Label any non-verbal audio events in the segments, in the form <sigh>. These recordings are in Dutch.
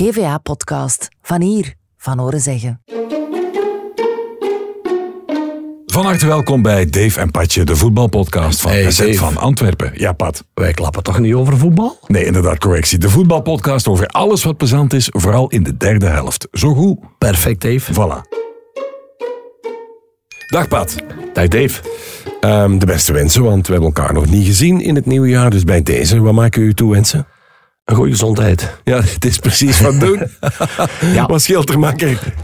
GVA-podcast. Van hier, van horen zeggen. Van harte welkom bij Dave en Patje, de voetbalpodcast van Hey, SZ van Antwerpen. Ja, Pat. Wij klappen toch niet over voetbal? Nee, inderdaad, correctie. De voetbalpodcast over alles wat plezant is, vooral in de derde helft. Zo goed. Perfect, Dave. Voilà. Dag Pat. Dag, Dave. Ehm, de beste wensen, want we hebben elkaar nog niet gezien in het nieuwe jaar. Dus bij deze, wat maken u toe wensen? Een goede gezondheid. Ja, het is precies wat doen. <laughs> Ja. Wat scheelt er makker?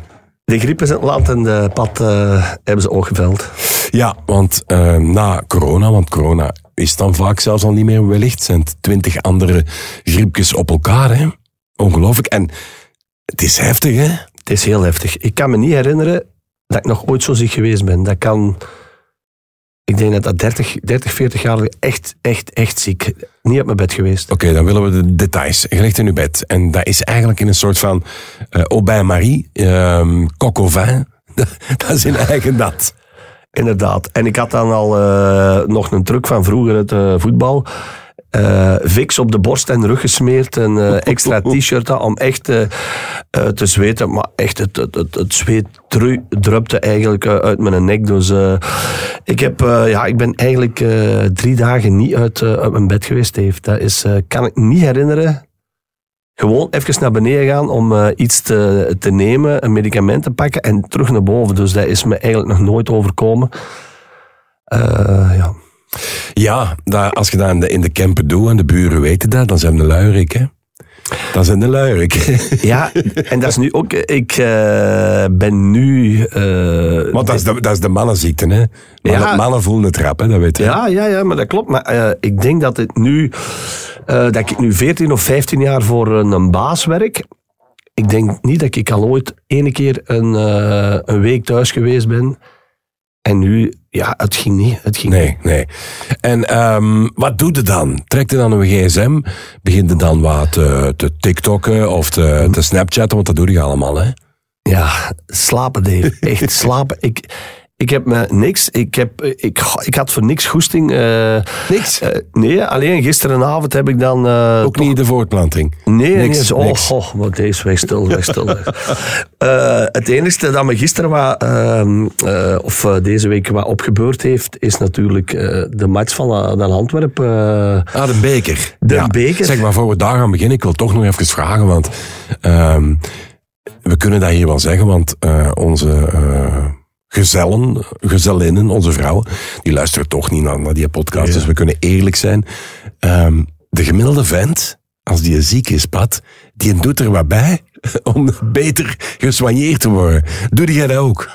De griep is in het land en de pad eh, hebben ze ook geveld. Ja, want eh, na corona, want corona is dan vaak zelfs al niet meer wellicht, zijn het twintig andere griepjes op elkaar. Hè? Ongelooflijk. En het is heftig, hè? Het is heel heftig. Ik kan me niet herinneren dat ik nog ooit zo ziek geweest ben. Dat kan... Ik denk dat dat 30, 30 40 jaar echt, echt, echt ziek. Niet uit mijn bed geweest. Oké, dan willen we de details. Je ligt in uw bed. En dat is eigenlijk in een soort van eh Aubin Marie, ehm coq au vin. <laughs> dat is in eigen dat. Inderdaad. En ik had dan al eh, nog een truc van vroeger het eh, voetbal. Eh Vicks op de borst en rug gesmeerd. Een eh, extra <laughs> t-shirt om echt eh, te zweten. Maar echt, het, het, het, het zweet dru- drupte eigenlijk uit mijn nek. Dus ik, heb, ja, ik ben eigenlijk drie dagen niet uit, uit mijn bed geweest, Dave. Dat is, kan ik niet herinneren. Gewoon even naar beneden gaan om iets te, te nemen, een medicament te pakken en terug naar boven. Dus dat is me eigenlijk nog nooit overkomen. Ja. Ja, dat, als je dat in de, in de camper doet en de buren weten dat, dan zijn de luierik, hè? Dan zijn de luierik. <laughs> ja, en dat is nu ook... Ik eh, ben nu... eh, Want dat is de, dat is de mannenziekte, hè? Mannen, Ja. mannen voelen het rap, hè? Dat weet je. Ja, ja, ja, maar dat klopt. Maar eh, ik denk dat, het nu, eh, dat ik nu 14 of 15 jaar voor een, een baas werk. Ik denk niet dat ik al ooit ene keer een, eh, een week thuis geweest ben. En nu, ja, het ging niet. Het ging niet. Nee, nee. En ehm, wat doe je dan? Trekt je dan een gsm? Begint je dan wat te, te tiktokken of te, te snapchatten? Want dat doe je allemaal, hè? Ja, slapen, Dave. Echt slapen. Ik, ik heb me niks. Ik, heb, ik, ik had voor niks goesting. eh, Niks. eh, nee, alleen gisterenavond heb ik dan. eh, Ook toch- niet de voortplanting. Nee, Niks, niks, oh, niks. oh, maar deze weg stil, weg stil. <laughs> Het enige dat me gisteren wat, ehm, eh, of deze week wat opgebeurd heeft, is natuurlijk de match van, van Antwerpen. Ah, de beker. De beker. Zeg maar, voor we daar gaan beginnen, ik wil toch nog even vragen, want ehm, we kunnen dat hier wel zeggen, want onze gezellen, gezellinnen, onze vrouwen, die luisteren toch niet naar, naar die podcast, Ja. dus we kunnen eerlijk zijn. Ehm, de gemiddelde vent, als die ziek is, Pat, die doet er wat bij <laughs> om beter gesoigneerd te worden. Doe jij dat ook?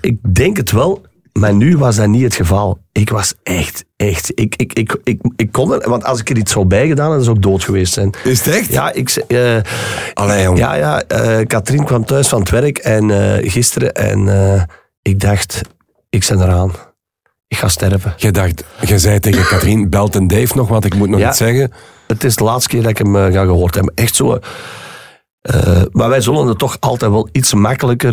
ik denk het wel, maar nu was dat niet het geval. Ik was echt, echt. Ik, ik, ik, ik, ik kon er, want als ik er iets zou bijgedaan, dan zou ik dood geweest zijn. Is het echt? Ja, ik, eh, Allee, ja, ja eh, Katrien kwam thuis van het werk en, eh, gisteren en ik dacht, ik zet eraan. Ik ga sterven. Jij dacht, jij zei tegen Katrien, belt en Dave nog, want ik moet nog Ja. iets zeggen. Het is de laatste keer dat ik hem ga gehoord hebben. Echt zo. maar wij zullen het toch altijd wel iets makkelijker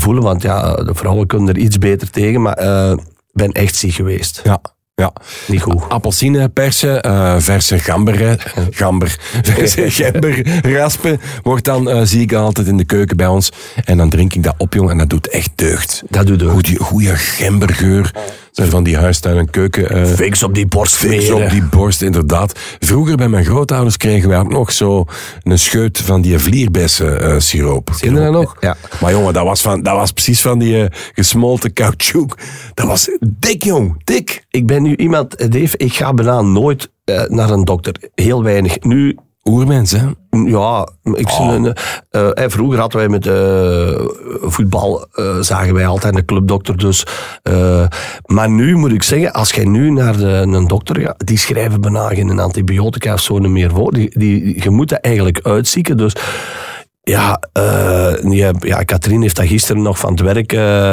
voelen. Want ja, de vrouwen kunnen er iets beter tegen. Maar ik ben echt ziek geweest. Ja, ja. Niet goed. Appelsine persen, eh, verse gamber, <laughs> gamber, verse gember raspen, wordt dan, eh, zie ik altijd in de keuken bij ons. En dan drink ik dat op, jong, en dat doet echt deugd. Dat doet ook. Goeie, goeie gembergeur. Zijn van die huistuin en keuken. eh Fix op die borst Fix op die borst, inderdaad. Vroeger bij mijn grootouders kregen wij ook nog zo een scheut van die vlierbessen siroop. Ken je dat nog? Ja. Maar jongen, dat was, van, dat was precies van die gesmolten caoutchouc. Dat was dik, jong. Dik. Ik ben nu iemand, Dave, ik ga bijna nooit eh, naar een dokter. Heel weinig. Nu, Oermens, hè? ja, ik Oh. eh, eh, vroeger hadden wij met voetbal, zagen wij altijd een clubdokter. Dus, maar nu moet ik zeggen, als jij nu naar de, een dokter gaat, die schrijven bijna geen antibiotica of zo niet meer voor. Die, die, je moet dat eigenlijk uitzieken. Dus ja, ja, ja, Katrien heeft dat gisteren nog van het werk,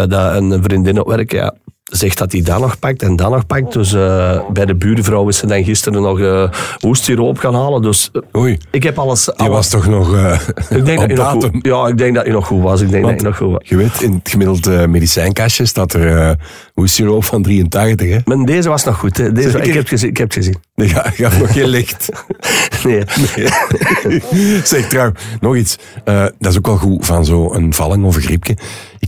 dat een vriendin op werk, ja. Zegt dat hij dat nog pakt en dat nog pakt. Dus eh, bij de buurvrouw is ze dan gisteren nog uh, hoestsiroop gaan halen. Dus uh, Oei, ik heb alles... je alles- was toch nog eh <laughs> ik denk dat je nog goed, ja, ik denk dat je nog goed was. Ik denk Want dat je nog goed was. Je weet, in het gemiddeld eh, medicijnkastje staat er eh hoestiroop van 83, hè? Maar deze was nog goed. Hè. Deze, Zeker? ik, heb het gezien, ik heb gezien. Die ga- gaf nog geen <laughs> licht. Nee. <laughs> zeg trouw, nog iets. Eh, dat is ook wel goed van zo'n valling of een griepje.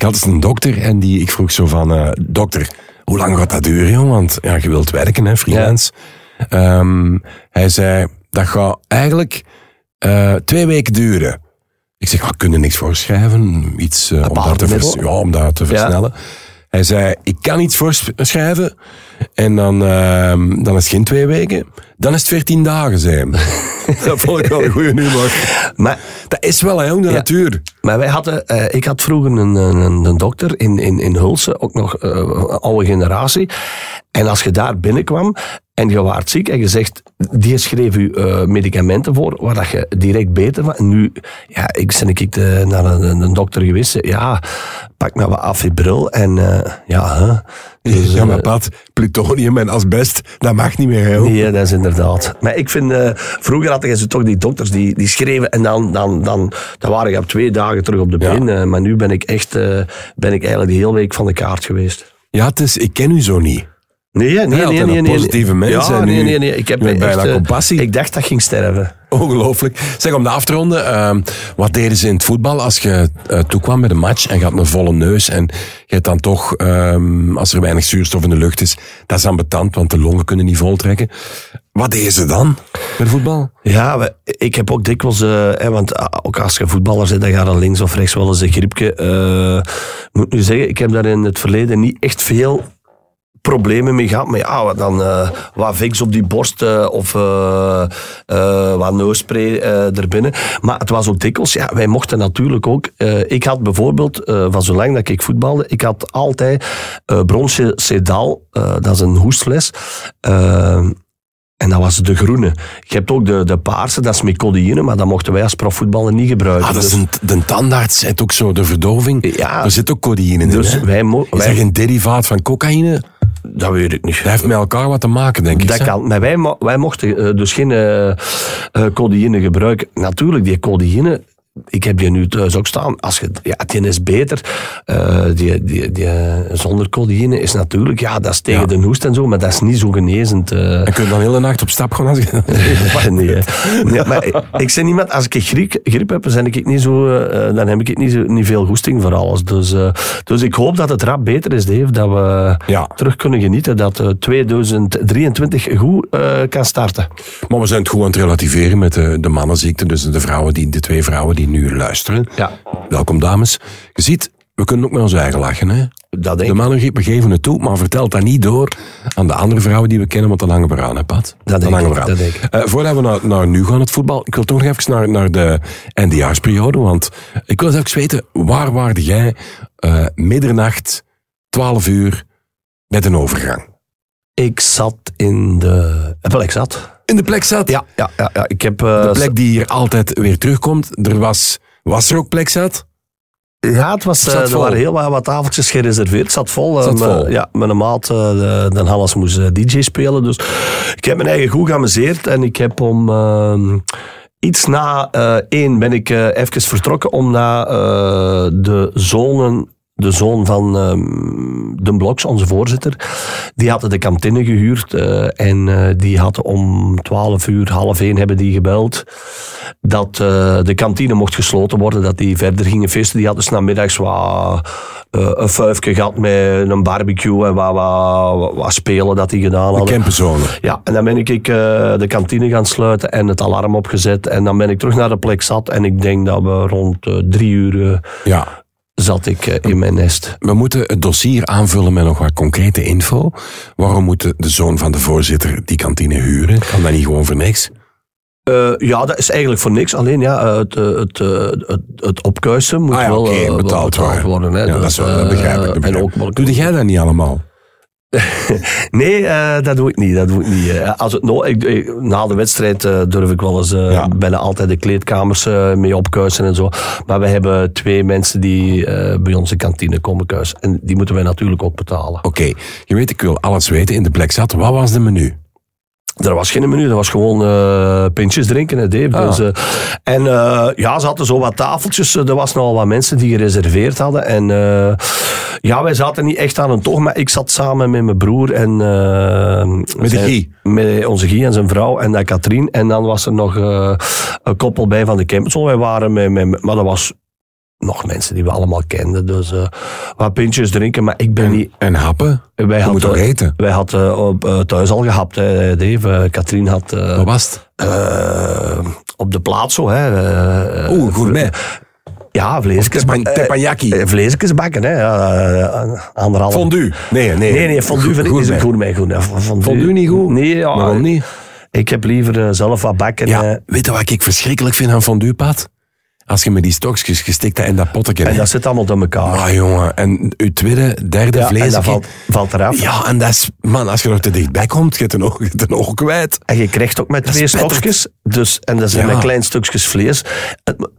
Ik had eens een dokter en die, ik vroeg zo van, eh, dokter, hoe lang gaat dat duren, joh? Want ja, je wilt werken, hè, freelance. Ehm, hij zei, dat gaat eigenlijk eh, twee weken duren. Ik zeg, we kunnen niks voorschrijven, iets eh, om, dat te ja, om dat te versnellen. Hij zei, ik kan iets voorschrijven en dan, ehm, dan is het geen twee weken, dan is het veertien dagen, hij. <laughs> dat vond ik wel een goede humor. Maar Dat is wel, hè, jong, de Ja. natuur. Maar wij hadden, eh, ik had vroeger een, een, een dokter in, in, in Hulse, ook nog eh, oude generatie. En als je daar binnenkwam en je waart ziek en je zegt, die schreef u eh, medicamenten voor, waar dat je direct beter van. En nu, ja, ik ben ik de, naar een, een dokter geweest, ja, pak nou wat afibril en ja, hè. Dus, ja, maar eh, Pat, plutonium en asbest, dat mag niet meer, jong. Nee, dat is inderdaad. Maar ik vind, eh, vroeger hadden ze toch die dokters die, die schreven en dan, dan, dan, dan waren je op twee dagen terug op de Ja. been. eh, maar nu ben ik echt, ben ik eigenlijk de hele week van de kaart geweest. Ja, het is, ik ken u zo niet. Nee, nee, nee, nee, nee, nee. positieve mens Ja, nee, nee, nee. Ik heb bijna echt, eh, compassie. Ik dacht dat ging sterven. <laughs> Ongelooflijk. Zeg, om de af te ronden, ehm, wat deden ze in het voetbal als je eh, toekwam met een match en je had een volle neus en je hebt dan toch, ehm, als er weinig zuurstof in de lucht is, dat is ambetant, want de longen kunnen niet voltrekken. Wat deden ze dan met voetbal? Ja, we- ik heb ook dikwijls, eh, hè, want ah, ook als je voetballer bent, dan gaat er links of rechts wel eens een griepje. Eh, ik moet nu zeggen, ik heb daar in het verleden niet echt veel problemen mee gehad. Maar ja, wat dan eh, wat Vicks op die borst eh, of eh, wat neusspray eh erbinnen. Maar het was ook dikwijls, ja, wij mochten natuurlijk ook... ik had bijvoorbeeld, van zolang dat ik voetbalde, ik had altijd bronsje Sedal, dat is een hoestfles. Eh, en dat was de groene. Je hebt ook de, de paarse, dat is met codeïne, maar dat mochten wij als profvoetballer niet gebruiken. Ah, dat is Dus- een, de tandarts zet ook zo de verdoving. Ja. Er zit ook codeïne in. Dus hè? wij, Is wij dat geen derivaat van cocaïne? Dat weet ik niet. Dat heeft met elkaar wat te maken, denk ik. Dat kan. Maar wij, wij mochten eh, dus geen eh, codeïne gebruiken. Natuurlijk, die codeïne, ik heb die nu thuis ook staan. Als je, ja, die is beter. Eh, die, die, die, eh, zonder codeïne is natuurlijk, ja, dat is tegen Ja. de hoest en zo, maar dat is niet zo genezend. eh. En kun je dan heel de nacht op stap gaan als je... <laughs> nee, maar ik, ik zeg met, als ik griep, griep heb, dan, ik niet zo, dan heb ik niet, zo, niet veel goesting voor alles. Dus, dus ik hoop dat het rap beter is, Dave, dat we Ja. terug kunnen genieten, dat eh, 2023 goed kan starten. Maar we zijn het goed aan het relativeren met de, de mannenziekte. Dus de vrouwen die, de twee vrouwen die nu luisteren. Ja. Welkom dames. Je ziet, we kunnen ook met ons eigen lachen. Hè? Dat denk De mannen we geven het toe, maar vertel dat niet door aan de andere vrouwen die we kennen, want dan hangen we eraan, hè Pat? Dat dan denk hangen ik, we eraan. Eh, voordat we naar, naar nu gaan, het voetbal, ik wil toch nog even naar, naar de eindejaarsperiode, want ik wil eens even weten, waar waarde jij eh, middernacht, 12 uur, met een overgang? Ik zat in de... eh, Wel, ik zat. In de plek zat? Ja, ja, ja, ja. ik heb... eh, De plek die hier altijd weer terugkomt. Er was, was er ook plek zat? Ja, het was, eh, er waren heel wat, wat tafeltjes gereserveerd. Het zat vol. eh, Het zat maar- vol. Ja, mijn maat, eh, de, de Hannes, moest eh, DJ spelen. Dus ik heb mijn eigen goed geamuseerd. En ik heb om eh, iets na eh, één ben ik eh, even vertrokken om naar eh, de zonen de zoon van ehm Den Bloks, onze voorzitter, die hadden de kantine gehuurd eh, en eh, die had om 12 uur, half één hebben die gebeld dat eh, de kantine mocht gesloten worden, dat die verder gingen feesten. Die hadden dus namiddags wat, een vuifje gehad met een barbecue en wat, wat, wat spelen dat die gedaan De hadden. campenzone. Ja, en dan ben ik de kantine gaan sluiten en het alarm opgezet. En dan ben ik terug naar de plek zat. En ik denk dat we rond drie uur Ja. Zat ik eh, in mijn nest. We moeten het dossier aanvullen met nog wat concrete info. Waarom moet de, zoon van de voorzitter die kantine huren? Kan dat niet gewoon voor niks? Eh, ja, dat is eigenlijk voor niks. Alleen ja, het, eh, het, het, het opkuisen moet Ah ja, wel, betaald worden. worden. Hè. Ja, dat, is wel- dat begrijp ik. Dat begrijp en ik. ook, maar- Doe jij dat niet allemaal? <laughs> Nee, eh, dat doe ik niet. Dat doe ik niet. Eh, Als het no ik, ik- na de wedstrijd eh, durf ik wel eens Ja. bijna altijd de kleedkamers mee opkuisen en zo. Maar we hebben twee mensen die bij onze kantine komen kuisen. En die moeten wij natuurlijk ook betalen. Oké, je weet, ik wil alles weten in de plek zat. Wat was de menu? Er was geen menu, dat was gewoon eh pintjes drinken, hè, Dave. Ah. Dus, eh, en eh, ja, ze hadden zo wat tafeltjes. Er was nogal wat mensen die gereserveerd hadden. En ja, wij zaten niet echt aan een toog, maar ik zat samen met mijn broer en... Met de Guy? Met onze Guy en zijn vrouw en dan Katrien. En dan was er nog een koppel bij van de Campbell. Wij waren met, met, maar dat was nog mensen die we allemaal kenden. Dus eh, wat pintjes drinken, maar ik ben En, niet... en happen? Wij Je moet hadden, eten? wij hadden op, eh, thuis al gehapt, hè, Dave. Eh, Katrien had... eh, Wat was het? eh, op de plaats zo, hè. eh, Oeh, gourmet. Ja, vleesjes. Tepan- teppanyaki. eh, vleesjes bakken, hè. Ja, eh, anderhalf. Fondue? Nee, nee. Nee, nee, fondue vind ik niet zo goed mee. Goed. Fondue, Fondue niet goed? Nee, ja. Waarom niet? Ik heb liever eh, zelf wat bakken. Ja, eh, weet je wat ik verschrikkelijk vind aan fondue, Pat? Als je met die stokjes gestikt hebt in dat potje. en dat zit allemaal door elkaar. Ah, jongen. En uw tweede, derde ja, vlees. en dat valt, valt eraf. Ja, en dat is... Man, als je er te dichtbij komt, je hebt een oog, een oog kwijt. En je krijgt ook met twee stokjes. Dus, en dat zijn Ja. met klein stukjes vlees.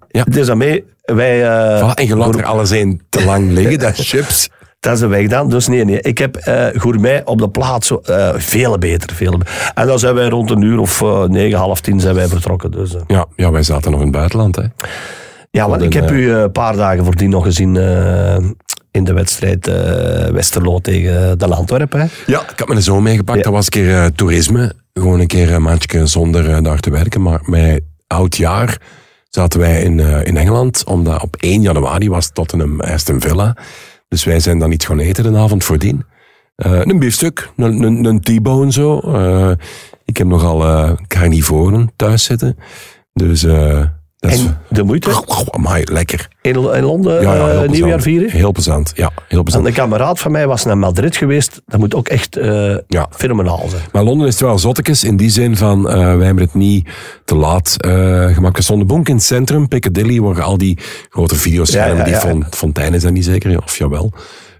Ja. Dus daarmee, wij... eh, Voilà, en je laat er alles in te lang liggen, dat chips. <laughs> Dat is weg dan. Dus nee, nee. Ik heb eh gourmet op de plaats eh, veel beter. Veel beter. En dan zijn wij rond een uur of negen, half tien zijn wij vertrokken. Dus. Ja, ja, wij zaten nog in het buitenland, hè. Ja, want ik heb eh, u eh, een paar dagen voordien nog gezien eh, in de wedstrijd Westerlo tegen de hè. Ja, ik had mijn zoon meegepakt. Ja. Dat was een keer toerisme. Gewoon een keer een maandje zonder daar te werken. Maar met oud jaar zaten wij in, in Engeland. Omdat op 1 januari was Tottenham Aston Villa. Dus wij zijn dan iets gaan eten de avond voordien. Eh, een biefstuk, een, een, een T-bone zo. Ik heb nogal eh carnivoren thuis zitten. Dus dat. En de moeite Amai, lekker. in, in Londen Ja, ja, heel eh, nieuwjaar vieren. Heel plezant, ja. Heel En plezant. een kameraad van mij was naar Madrid geweest. Dat moet ook echt eh Ja. fenomenaal zijn. Maar Londen is wel zottekes in die zin van, eh, wij hebben het niet te laat eh gemaakt. We stonden bonk in het centrum, Piccadilly, waar al die grote Ja, ja, die is dat niet zeker, of jawel.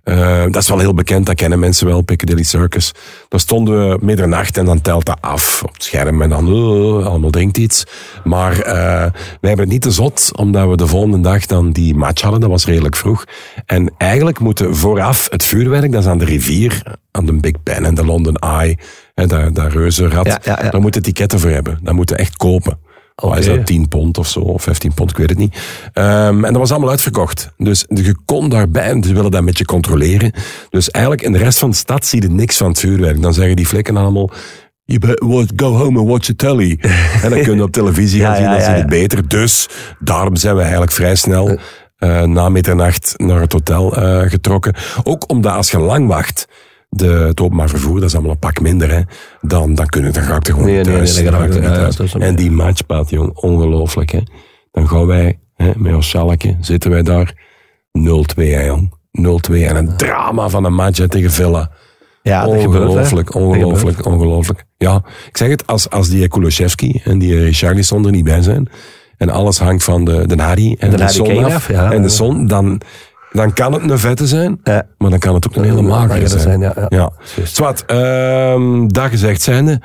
Eh, dat is wel heel bekend, dat kennen mensen wel, Piccadilly Circus. Daar stonden we middernacht en dan telt dat af op het scherm en dan eh, allemaal drinkt iets. Maar eh, wij hebben het niet te zot, omdat we de volgende dag dan die match hadden, dat was redelijk vroeg. En eigenlijk moeten vooraf het vuurwerk, dat is aan de rivier, aan de Big Ben en de London Eye, hè, dat, dat reuzenrad, Ja, ja, ja. daar moeten etiketten voor hebben. Dat moeten echt kopen. Wat is dat, 10 pond of zo, of 15 pond, ik weet het niet. Ehm, en dat was allemaal uitverkocht. Dus je kon daarbij, en ze willen dat met je controleren. Dus eigenlijk in de rest van de stad zie je niks van het vuurwerk. Dan zeggen die flikken allemaal, you go home and watch the telly. <laughs> en dan kun je op televisie gaan Ja, zien, dan ja, het beter. Dus daarom zijn we eigenlijk vrij snel eh, na middernacht naar het hotel eh, getrokken. Ook omdat als je lang wacht, de, het openbaar vervoer, dat is allemaal een pak minder, hè, dan, dan, kunnen, dan ga ik er gewoon Nee, niet nee, thuis. nee, dan Dan ik thuis. en die matchpaat, jong, ongelooflijk. Hè. Dan gaan wij hè, met ons schalkje, zitten wij daar 0-2, hè, jong. 0-2 en een drama van een match hè, tegen Villa. Ja, ongelooflijk, ongelooflijk, ongelooflijk. Ja, ik zeg het, als, als die Kulusevski en die Richarlison er niet bij zijn, en alles hangt van de, de Harry en De de, Harry zon af, ja. en de zon, dan, dan kan het een vette zijn, Ja. maar dan kan het ook een hele magere zijn. zijn, ja, ja. ja. Juist. Zwat, ehm, dat gezegd zijnde,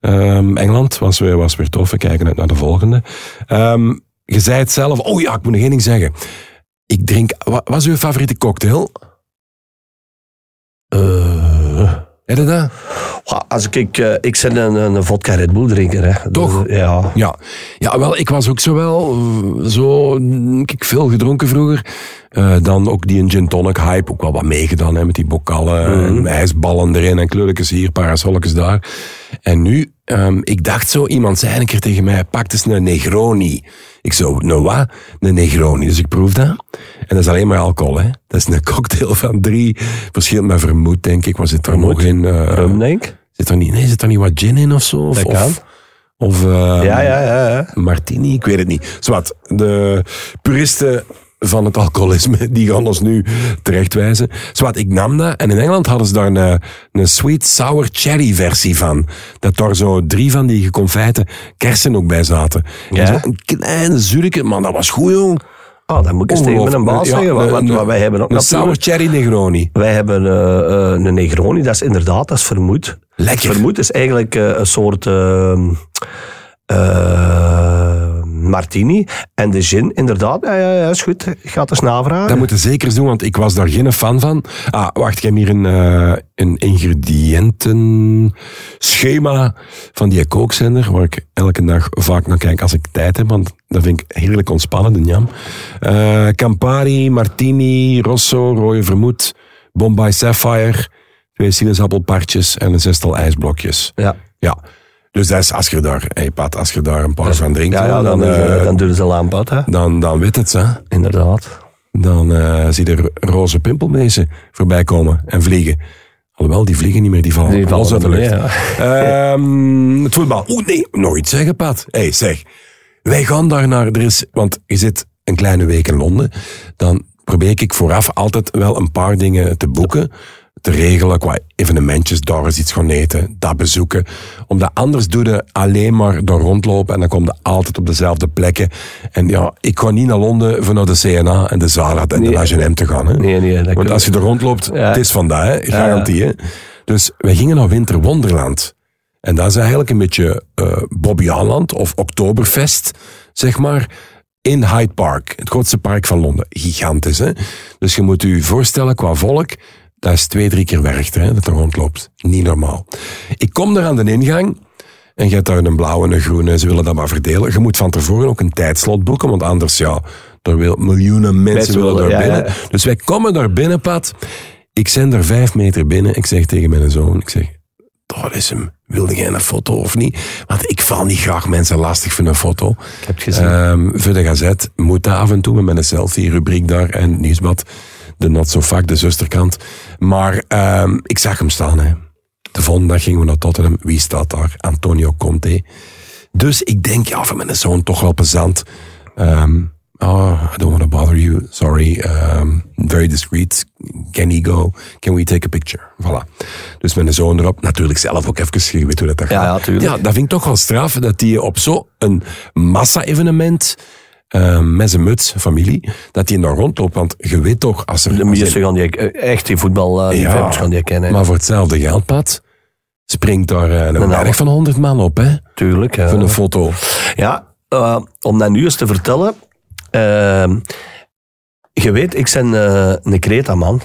ehm, Engeland was weer, was weer tof, we kijken uit naar de volgende. Ehm, je zei het zelf, oh ja, ik moet nog één ding zeggen. Ik drink, wat was uw favoriete cocktail? Eh, Heb dat? ja, als ik, ik, eh, ik ben een, een vodka Red Bull drinker. Hè. Toch? Dus, ja. Ja, ja wel, ik was ook zo wel, eh, zo, mm, ik veel gedronken vroeger. Eh, dan ook die een gin tonic hype, ook wel wat meegedaan hè, met die bokallen, Mhm. en ijsballen erin en kleurlijkjes hier, parasolletjes daar. En nu, ehm, ik dacht zo, iemand zei een keer tegen mij, pak eens een Negroni. Ik zo, nou wat? Een Negroni. Dus ik proef dat. En dat is alleen maar alcohol, hè. Dat is een cocktail van drie, verschillend met vermoed, denk ik. Wat zit er nog in? eh, Rum, denk ik. zit er niet, nee, zit er niet wat gin in of zo? Of, Dat of- kan. Of, ehm, Ja, ja, ja. ja. martini, ik weet het niet. Zwat, de puristen van het alcoholisme, <laughs> die gaan ons nu terechtwijzen. Zwat, ik nam dat en in Engeland hadden ze daar een, een sweet sour cherry versie van. Dat daar zo drie van die geconfijte kersen ook bij zaten. Ja? Zo een kleine zurke, man, dat was goed, jong. Ah, dan moet ik eens tegen mijn baas Ja, zeggen. Want, een- wij hebben ook Een sour cherry Negroni. Wij hebben eh, eh, een Negroni, dat is inderdaad, dat is vermoed. Lekker. Vermoed is eigenlijk eh, een soort ehm, eh, martini. En de gin, inderdaad, ja, ja, ja, is goed. Ik ga het eens navragen. Dat moet je zeker doen, want ik was daar geen fan van. Ah, wacht, ik heb hier een, eh een ingrediëntenschema van die kookszender, waar ik elke dag vaak naar kijk als ik tijd heb, want dat vind ik heerlijk ontspannend, een jam. Eh, Campari, Martini, Rosso, rode vermoed, Bombay Sapphire, twee sinaasappelpartjes en een zestal ijsblokjes. Ja, Ja. Dus dat is, als je daar, hey Pat, als je daar een paar van drinkt, ja, ja dan, dan, dan doen ze lamp uit, hè. dan, dan weet het, hè. Inderdaad. Dan eh, zie je er roze pimpelmezen voorbij komen en vliegen. Alhoewel, die vliegen niet meer, die vallen Die vallen uit de lucht. mee, <laughs> Ehm, het voetbal. Oeh, nee, nooit zeggen, Pat. Hé, hey, zeg. Wij gaan daar naar, er is, want je zit een kleine week in Londen. Dan probeer ik vooraf altijd wel een paar dingen te boeken. Te regelen qua evenementjes, daar eens iets gaan eten, dat bezoeken. Omdat anders doe je alleen maar daar rondlopen en dan kom je altijd op dezelfde plekken. En ja, ik ga niet naar Londen vanuit de CNA en de Zara en de Nee. H&M te gaan. Hè. Nee, nee, dat Want als je er rondloopt, Ja. het is vandaag, hè, garantie. Hè. Dus wij gingen naar Winter Wonderland. En dat is eigenlijk een beetje eh Bobby Aland of Oktoberfest, zeg maar, in Hyde Park. Het grootste park van Londen. Gigantisch, hè. Dus je moet je voorstellen, qua volk, dat is twee, drie keer Werchter, hè, dat er rondloopt. Niet normaal. Ik kom daar aan de ingang... En je hebt daar een blauwe en een groene, ze willen dat maar verdelen. Je moet van tevoren ook een tijdslot boeken, want anders, ja, er wil, miljoenen mensen Mensen willen willen, daar ja, binnen. ja. Dus wij komen daar binnen, Pat. Ik zend er vijf meter binnen. Ik zeg tegen mijn zoon, ik zeg, daar is hem. Wilde jij een foto of niet? Want ik val niet graag mensen lastig voor een foto. Ik heb het gezien. Ehm, voor de gazet moet dat af en toe met een selfie-rubriek daar en nieuwsblad. De not so vaak, de zusterkant. Maar ehm, ik zag hem staan. Hè. De volgende dag gingen we naar Tottenham. Wie staat daar? Antonio Conte. Dus ik denk, ja, voor mijn zoon toch wel plezant. Ehm, oh, I don't want to bother you. Sorry. Um, very discreet. Can he go? Can we take a picture? Voilà. Dus mijn zoon erop. Natuurlijk zelf ook even. Je weet hoe dat, dat Ja, gaat. ja. Ja, dat vind ik toch wel straf. Dat die op zo'n massa-evenement... eh, met zijn muts, familie, dat die daar rondloopt. Want je weet toch, als er... De meesten gaan die, eh, echt die voetballiefhebbers gaan die kennen. maar voor hetzelfde geldpad springt daar eh, een Nou, berg van 100 man op, hè? Tuurlijk. ja. Voor een foto. Ja, eh, om dat nu eens te vertellen. je weet, ik ben eh, een Creta-man.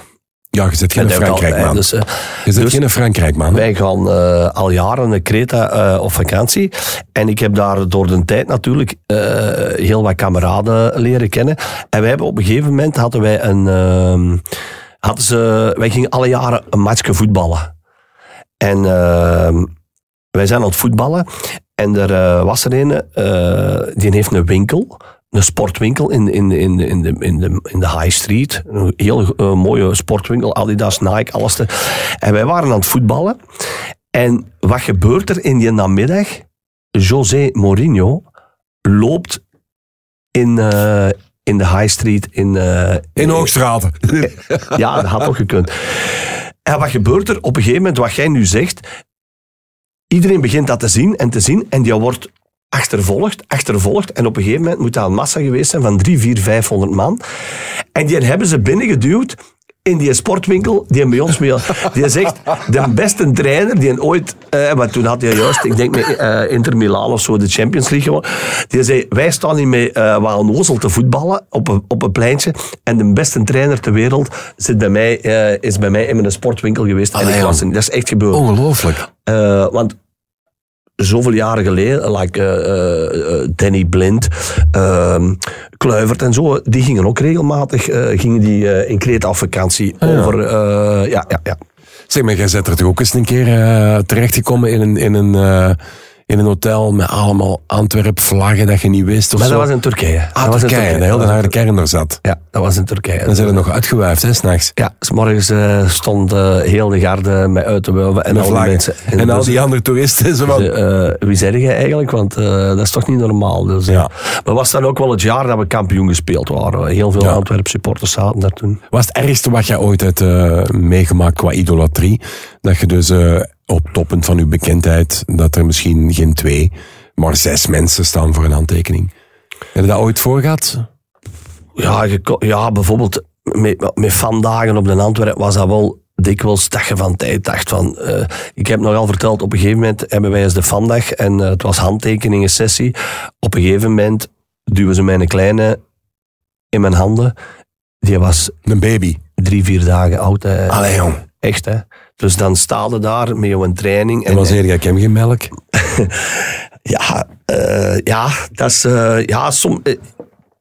Ja, je zit geen Frankrijk, man. Dus, eh, je zit dus- geen Frankrijk, man. wij gaan eh, al jaren naar Creta eh, op vakantie. En ik heb daar door de tijd natuurlijk heel wat kameraden leren kennen. En wij hebben op een gegeven moment hadden wij een. ehm, hadden ze, wij gingen alle jaren een matchje voetballen. En ehm, wij zijn aan het voetballen. En er was er een, die heeft een winkel. Een sportwinkel in, in, in, in, de, in, de, in de High Street. Een heel eh, mooie sportwinkel. Adidas, Nike, alles. Te. En wij waren aan het voetballen. En wat gebeurt er in die namiddag? José Mourinho loopt in, eh, in de High Street. In, eh, In Hoogstraten. <laughs> ja, dat had toch gekund. En wat gebeurt er op een gegeven moment, wat jij nu zegt? Iedereen begint dat te zien en te zien en die wordt achtervolgd, achtervolgd. En op een gegeven moment moet dat een massa geweest zijn van 3, 4, 500 man. En die hebben ze binnengeduwd in die sportwinkel, die bij ons mee, die zegt, de beste trainer die ooit, eh, want toen had hij juist, ik denk met eh, Inter Milan of zo, de Champions League gewonnen, die zei, wij staan hier met uh, Waal te voetballen op een, op een pleintje en de beste trainer ter wereld zit bij mij, eh, is bij mij in mijn sportwinkel geweest. en ik was er- dat is echt gebeurd. Ongelooflijk. Eh, want zoveel jaren geleden, like, eh, eh, Danny Blind, ehm, Kluivert en zo, die gingen ook regelmatig eh, gingen die, eh, in Kreta op vakantie. ja. Over, eh, ja, ja, ja. Zeg maar, jij bent er toch ook eens een keer eh, terechtgekomen in een, in, een, eh, in een hotel met allemaal Antwerp-vlaggen dat je niet wist of Maar zo? dat was in Turkije. Ah, dat was in Turkije, de hele was harde kern er zat. Ja, dat was in Turkije. Dan zijn we nog uitgewuifd, hè, s'nachts. Ja, s morgens eh, stond eh, heel de garde met uit te wuiven en Met al die vlaggen. mensen. En al dus- die andere toeristen. Van, Eh, wie zeg je eigenlijk? Want dat is toch niet normaal. Dus. Ja. Maar was dan ook wel het jaar dat we kampioen gespeeld waren. Heel veel Ja. Antwerp supporters zaten daar toen. Wat is het ergste wat jij ooit hebt meegemaakt qua idolatrie? Dat je dus op toppunt van je bekendheid, dat er misschien geen twee, maar zes mensen staan voor een handtekening. Heb je dat ooit voor gehad? ja, je ja, bijvoorbeeld met, met vandaag op de Antwerpen was dat wel dikwijls dat je van tijd dacht van... eh, ik heb nogal verteld, op een gegeven moment hebben wij eens de vandaag en eh, het was handtekeningen sessie. Op een gegeven moment duwen ze mijn kleine in mijn handen. Die was Een baby. drie, vier dagen oud. hè. Allee, jong. Echt, hè. Dus dan sta je daar met jouw training. En was jij, ik heb geen melk? <laughs> Ja, eh, ja, dat is... eh, ja, som, eh,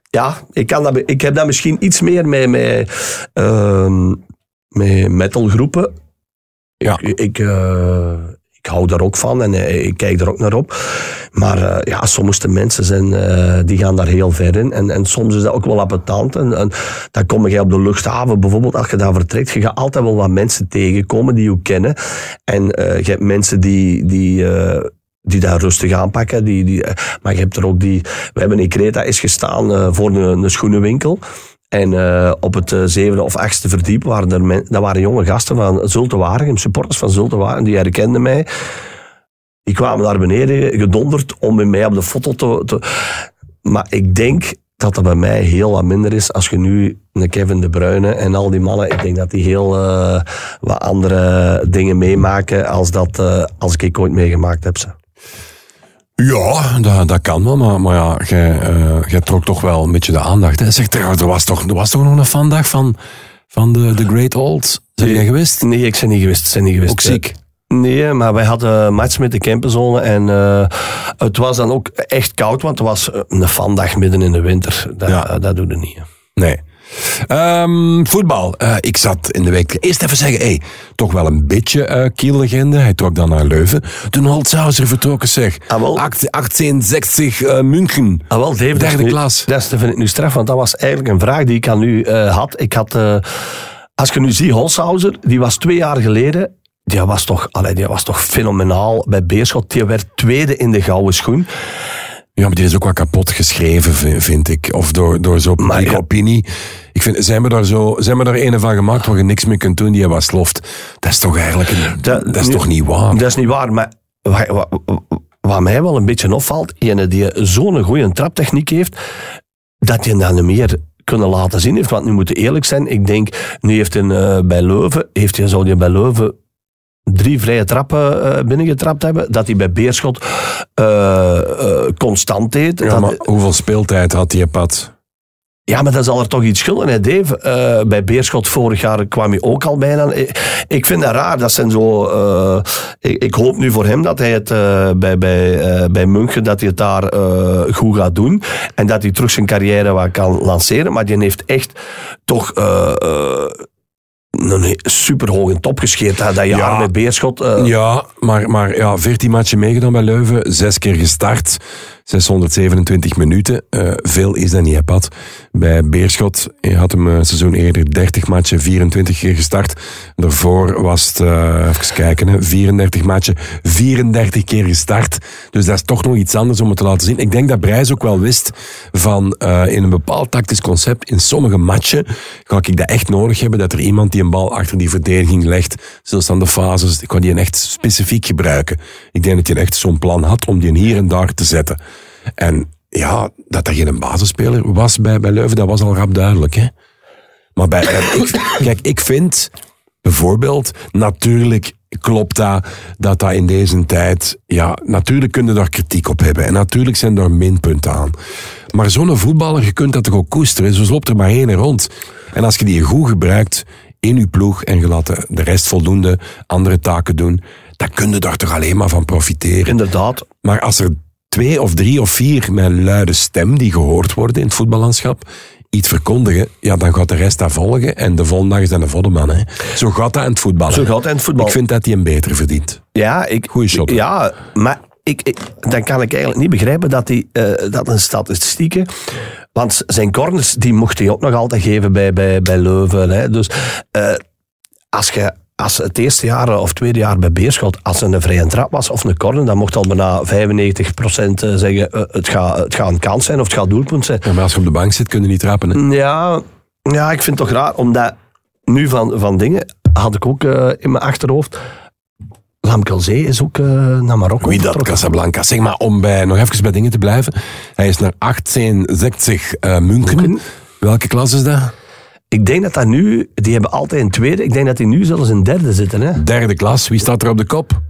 ja ik, kan dat, ik heb dat misschien iets meer met, met, ehm, met metalgroepen. Ja. Ik, ik, ik hou daar ook van en eh, ik kijk er ook naar op. Maar eh, ja, sommige mensen zijn, eh, die gaan daar heel ver in. En, en soms is dat ook wel appetant. En, en dan kom je op de luchthaven bijvoorbeeld, als je daar vertrekt, je gaat altijd wel wat mensen tegenkomen die je kennen. En je hebt mensen die... die die daar rustig aanpakken. Die, die, maar je hebt er ook die... We hebben in Creta is gestaan voor een, een schoenenwinkel. En eh, op het eh, zevende of achtste verdiep waren er dat waren jonge gasten van Zulte Waregem, supporters van Zulte Waregem, die herkenden mij. Die kwamen naar beneden gedonderd om met mij op de foto te, te... Maar ik denk dat dat bij mij heel wat minder is als je nu een Kevin De Bruyne en al die mannen, ik denk dat die heel eh, wat andere dingen meemaken als, dat, eh, als ik ooit meegemaakt heb. Ze. Ja, dat, dat kan wel, maar, maar ja, jij, eh, jij trok toch wel een beetje de aandacht. Hè? Zeg er was toch, er was toch nog een vandaag van, van de, de Great Old? Zijn jij geweest? Nee, ik ben niet geweest. Ben niet geweest. Ook ziek? Nee, maar wij hadden een match met de campenzone en eh, het was dan ook echt koud, want het was eh, een vandaag midden in de winter. Dat, Ja. dat doe je niet. hè. Nee. Ehm, voetbal. Eh, ik zat in de week... Eerst even zeggen, hey, toch wel een beetje eh kiellegende. Hij trok dan naar Leuven. Toen Holtzhauser vertrokken, zeg. Ah, wel. 18- 1860 eh, München. Ah, wel, Dave, Derde nu- klas. Dat vind ik nu straf, want dat was eigenlijk een vraag die ik aan u had. Ik had, als je nu ziet, Holshouser, die was twee jaar geleden, die was toch, allee, die was toch fenomenaal bij Beerschot. Die werd tweede in de gouden schoen. Ja, maar die is ook wat kapot geschreven, vi- vind ik. Of door, door zo'n publieke ja. opinie. Ik vind, zijn we daar zo, zijn we daar een van gemaakt waar je niks meer kunt doen die je was sloft. Dat is toch eigenlijk, een, dat, is nu- toch niet waar? Dat is niet waar, maar wat, wat, wat mij wel een beetje opvalt, ene die zo'n goede traptechniek heeft, dat je dat niet meer kunnen laten zien heeft. Want nu moeten eerlijk zijn, ik denk, nu heeft hij eh, bij Leuven, heeft hij, zou hij bij Leuven drie vrije trappen eh, binnengetrapt hebben, dat hij bij Beerschot eh, eh, constant deed. Ja, Dat- maar hoeveel speeltijd had die pad? ja, maar dat zal er toch iets schulden, hè, Dave? Bij Beerschot vorig jaar kwam hij ook al bijna. Ik, ik vind dat raar. Dat zijn zo... ik, ik hoop nu voor hem dat hij het bij, bij, bij München, dat hij het daar goed gaat doen. En dat hij terug zijn carrière wat kan lanceren. Maar die heeft echt toch... een super hoge top gescheerd. hè, Dat jaar Ja. met Beerschot. eh, Ja, maar, maar ja, 14 matchen meegedaan bij Leuven, zes keer gestart, 627 minuten. Eh, veel is dat niet, hè. Bij Beerschot je had hem een seizoen eerder 30 matchen, 24 keer gestart. Daarvoor was het, eh, even kijken, hè, 34 matchen, 34 keer gestart. Dus dat is toch nog iets anders om het te laten zien. Ik denk dat Brijs ook wel wist van eh, in een bepaald tactisch concept, in sommige matchen, ga ik dat echt nodig hebben, dat er iemand die een bal achter die verdediging legt, zelfs aan de fases, ik ga die echt specifiek gebruiken. Ik denk dat hij echt zo'n plan had om die hier en daar te zetten. En ja, dat dat geen basisspeler was bij, bij Leuven, dat was al rap duidelijk. Hè? Maar bij, ik, kijk, ik vind bijvoorbeeld, natuurlijk klopt dat, dat dat in deze tijd, ja, natuurlijk kun je daar kritiek op hebben. En natuurlijk zijn er minpunten aan. Maar zo'n voetballer, je kunt dat toch ook koesteren. Zo loopt er maar één rond. En als je die goed gebruikt in je ploeg en je laat de- de rest voldoende andere taken doen, dan kun je daar toch alleen maar van profiteren. Inderdaad. Maar als er twee of drie of vier met luide stem die gehoord worden in het voetballandschap, iets verkondigen, ja, dan gaat de rest dat volgen en de volgende dag is dat een voddeman. Hè. Zo gaat dat in het voetbal. Zo gaat het in het voetbal. Ik vind dat hij een beter verdient. Ja, ik, Goeie shot. Ja, maar ik, ik, dan kan ik eigenlijk niet begrijpen dat, die, eh, dat een statistieken... Want zijn corners, die mocht hij ook nog altijd geven bij, bij, bij Leuven. Hè. Dus eh, als je... Als het eerste jaar of tweede jaar bij Beerschot, als er een vrije trap was of een corner, dan mocht al bijna 95% zeggen eh, het gaat, het gaat een kans zijn of het gaat doelpunt zijn. Ja, maar als je op de bank zit, kun je niet trappen. Hè. Ja, ja, ik vind het toch raar, omdat nu van, van dingen had ik ook eh, in mijn achterhoofd. Lamkelzee is ook eh, naar Marokko Wie dat. Casablanca. Zeg maar, om bij, nog even bij dingen te blijven. Hij is naar 1860 eh München. München. Welke klas is dat? Ik denk dat dat nu, die hebben altijd een tweede, ik denk dat die nu zelfs in derde zitten. Hè? Derde klas. Wie staat er op de kop?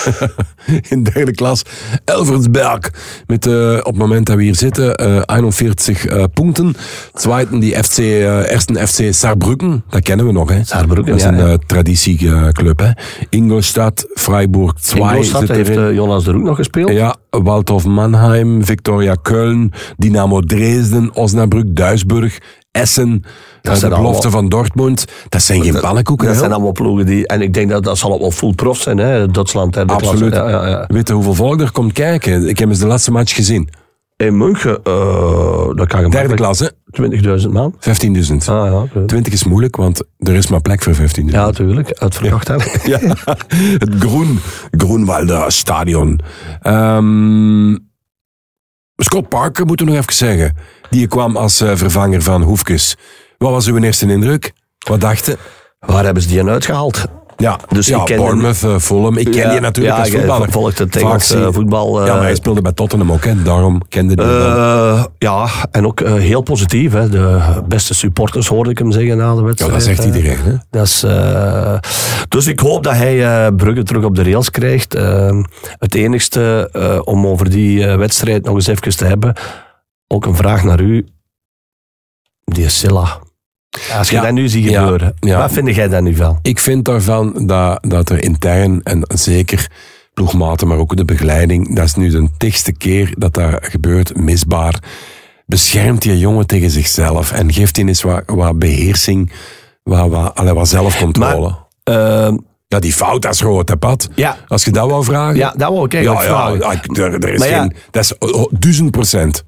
<laughs> In derde klas. Elversberg. Met uh, op het moment dat we hier zitten, uh, 41 uh, punten. Tweede die FC, eerste FC Saarbrücken. Dat kennen we nog, hè? Saarbrücken, Dat is ja, een ja. traditieclub, hè? Ingolstadt, Freiburg 2. Ingolstadt heeft eh, Jonas de Roek nog gespeeld. Ja, Waldhof Mannheim, Victoria Köln, Dynamo Dresden, Osnabrück, Duisburg, Essen, Dat de belofte van Dortmund. Dat zijn geen pannenkoeken, Dat hè? zijn allemaal ploegen die... En ik denk dat dat zal ook wel full prof zijn, hè? Duitsland, derde Absoluut. Ja, ja, ja. Weet je hoeveel volk er komt kijken? Ik heb eens de laatste match gezien. In München, eh dat kan Derde klas, hè? 20.000 man. 15.000. Ah ja, oké. 20 is moeilijk, want er is maar plek voor 15.000. ja natuurlijk. Uitverkocht, hè. <laughs> Ja, het Groen, Groenwalder Stadion. Ehm, Scott Parker, moeten we nog even zeggen. Die kwam als eh, vervanger van Hoefkes. Wat was uw eerste indruk? Wat dachten? Waar hebben ze die aan uitgehaald? Ja, Dus ja ik ken Bournemouth, eh, Fulham. Ik ken Ja, die natuurlijk ja, als voetballer. volgt het Engelse voetbal, eh. ja, maar hij speelde bij Tottenham ook, hè. daarom kende die. Eh, ja, en ook eh, heel positief. Hè. De beste supporters hoorde ik hem zeggen na de Ja, wedstrijd. dat zegt eh. iedereen. Hè? Dat is, eh, dus ik hoop dat hij eh, Brugge terug op de rails krijgt. Eh, het enigste eh, om over die eh, wedstrijd nog eens even te hebben. Ook een vraag naar u. Die Silla. Als je Ja, dat nu ziet gebeuren, ja. wat vind jij daar nu van? Ik vind daarvan dat, dat er intern, en zeker ploegmaten, maar ook de begeleiding, dat is nu de tigste keer dat dat gebeurt, misbaar. Beschermt die jongen tegen zichzelf en geeft hij eens wat, wat beheersing, wat, wat, allee, wat zelfcontrole. Eh, ja, die fout, dat is Pat? Ja. Als je dat wou vragen? ja, dat wou ik eigenlijk ja, vragen. ja, er, er is geen... Dat is duizend procent.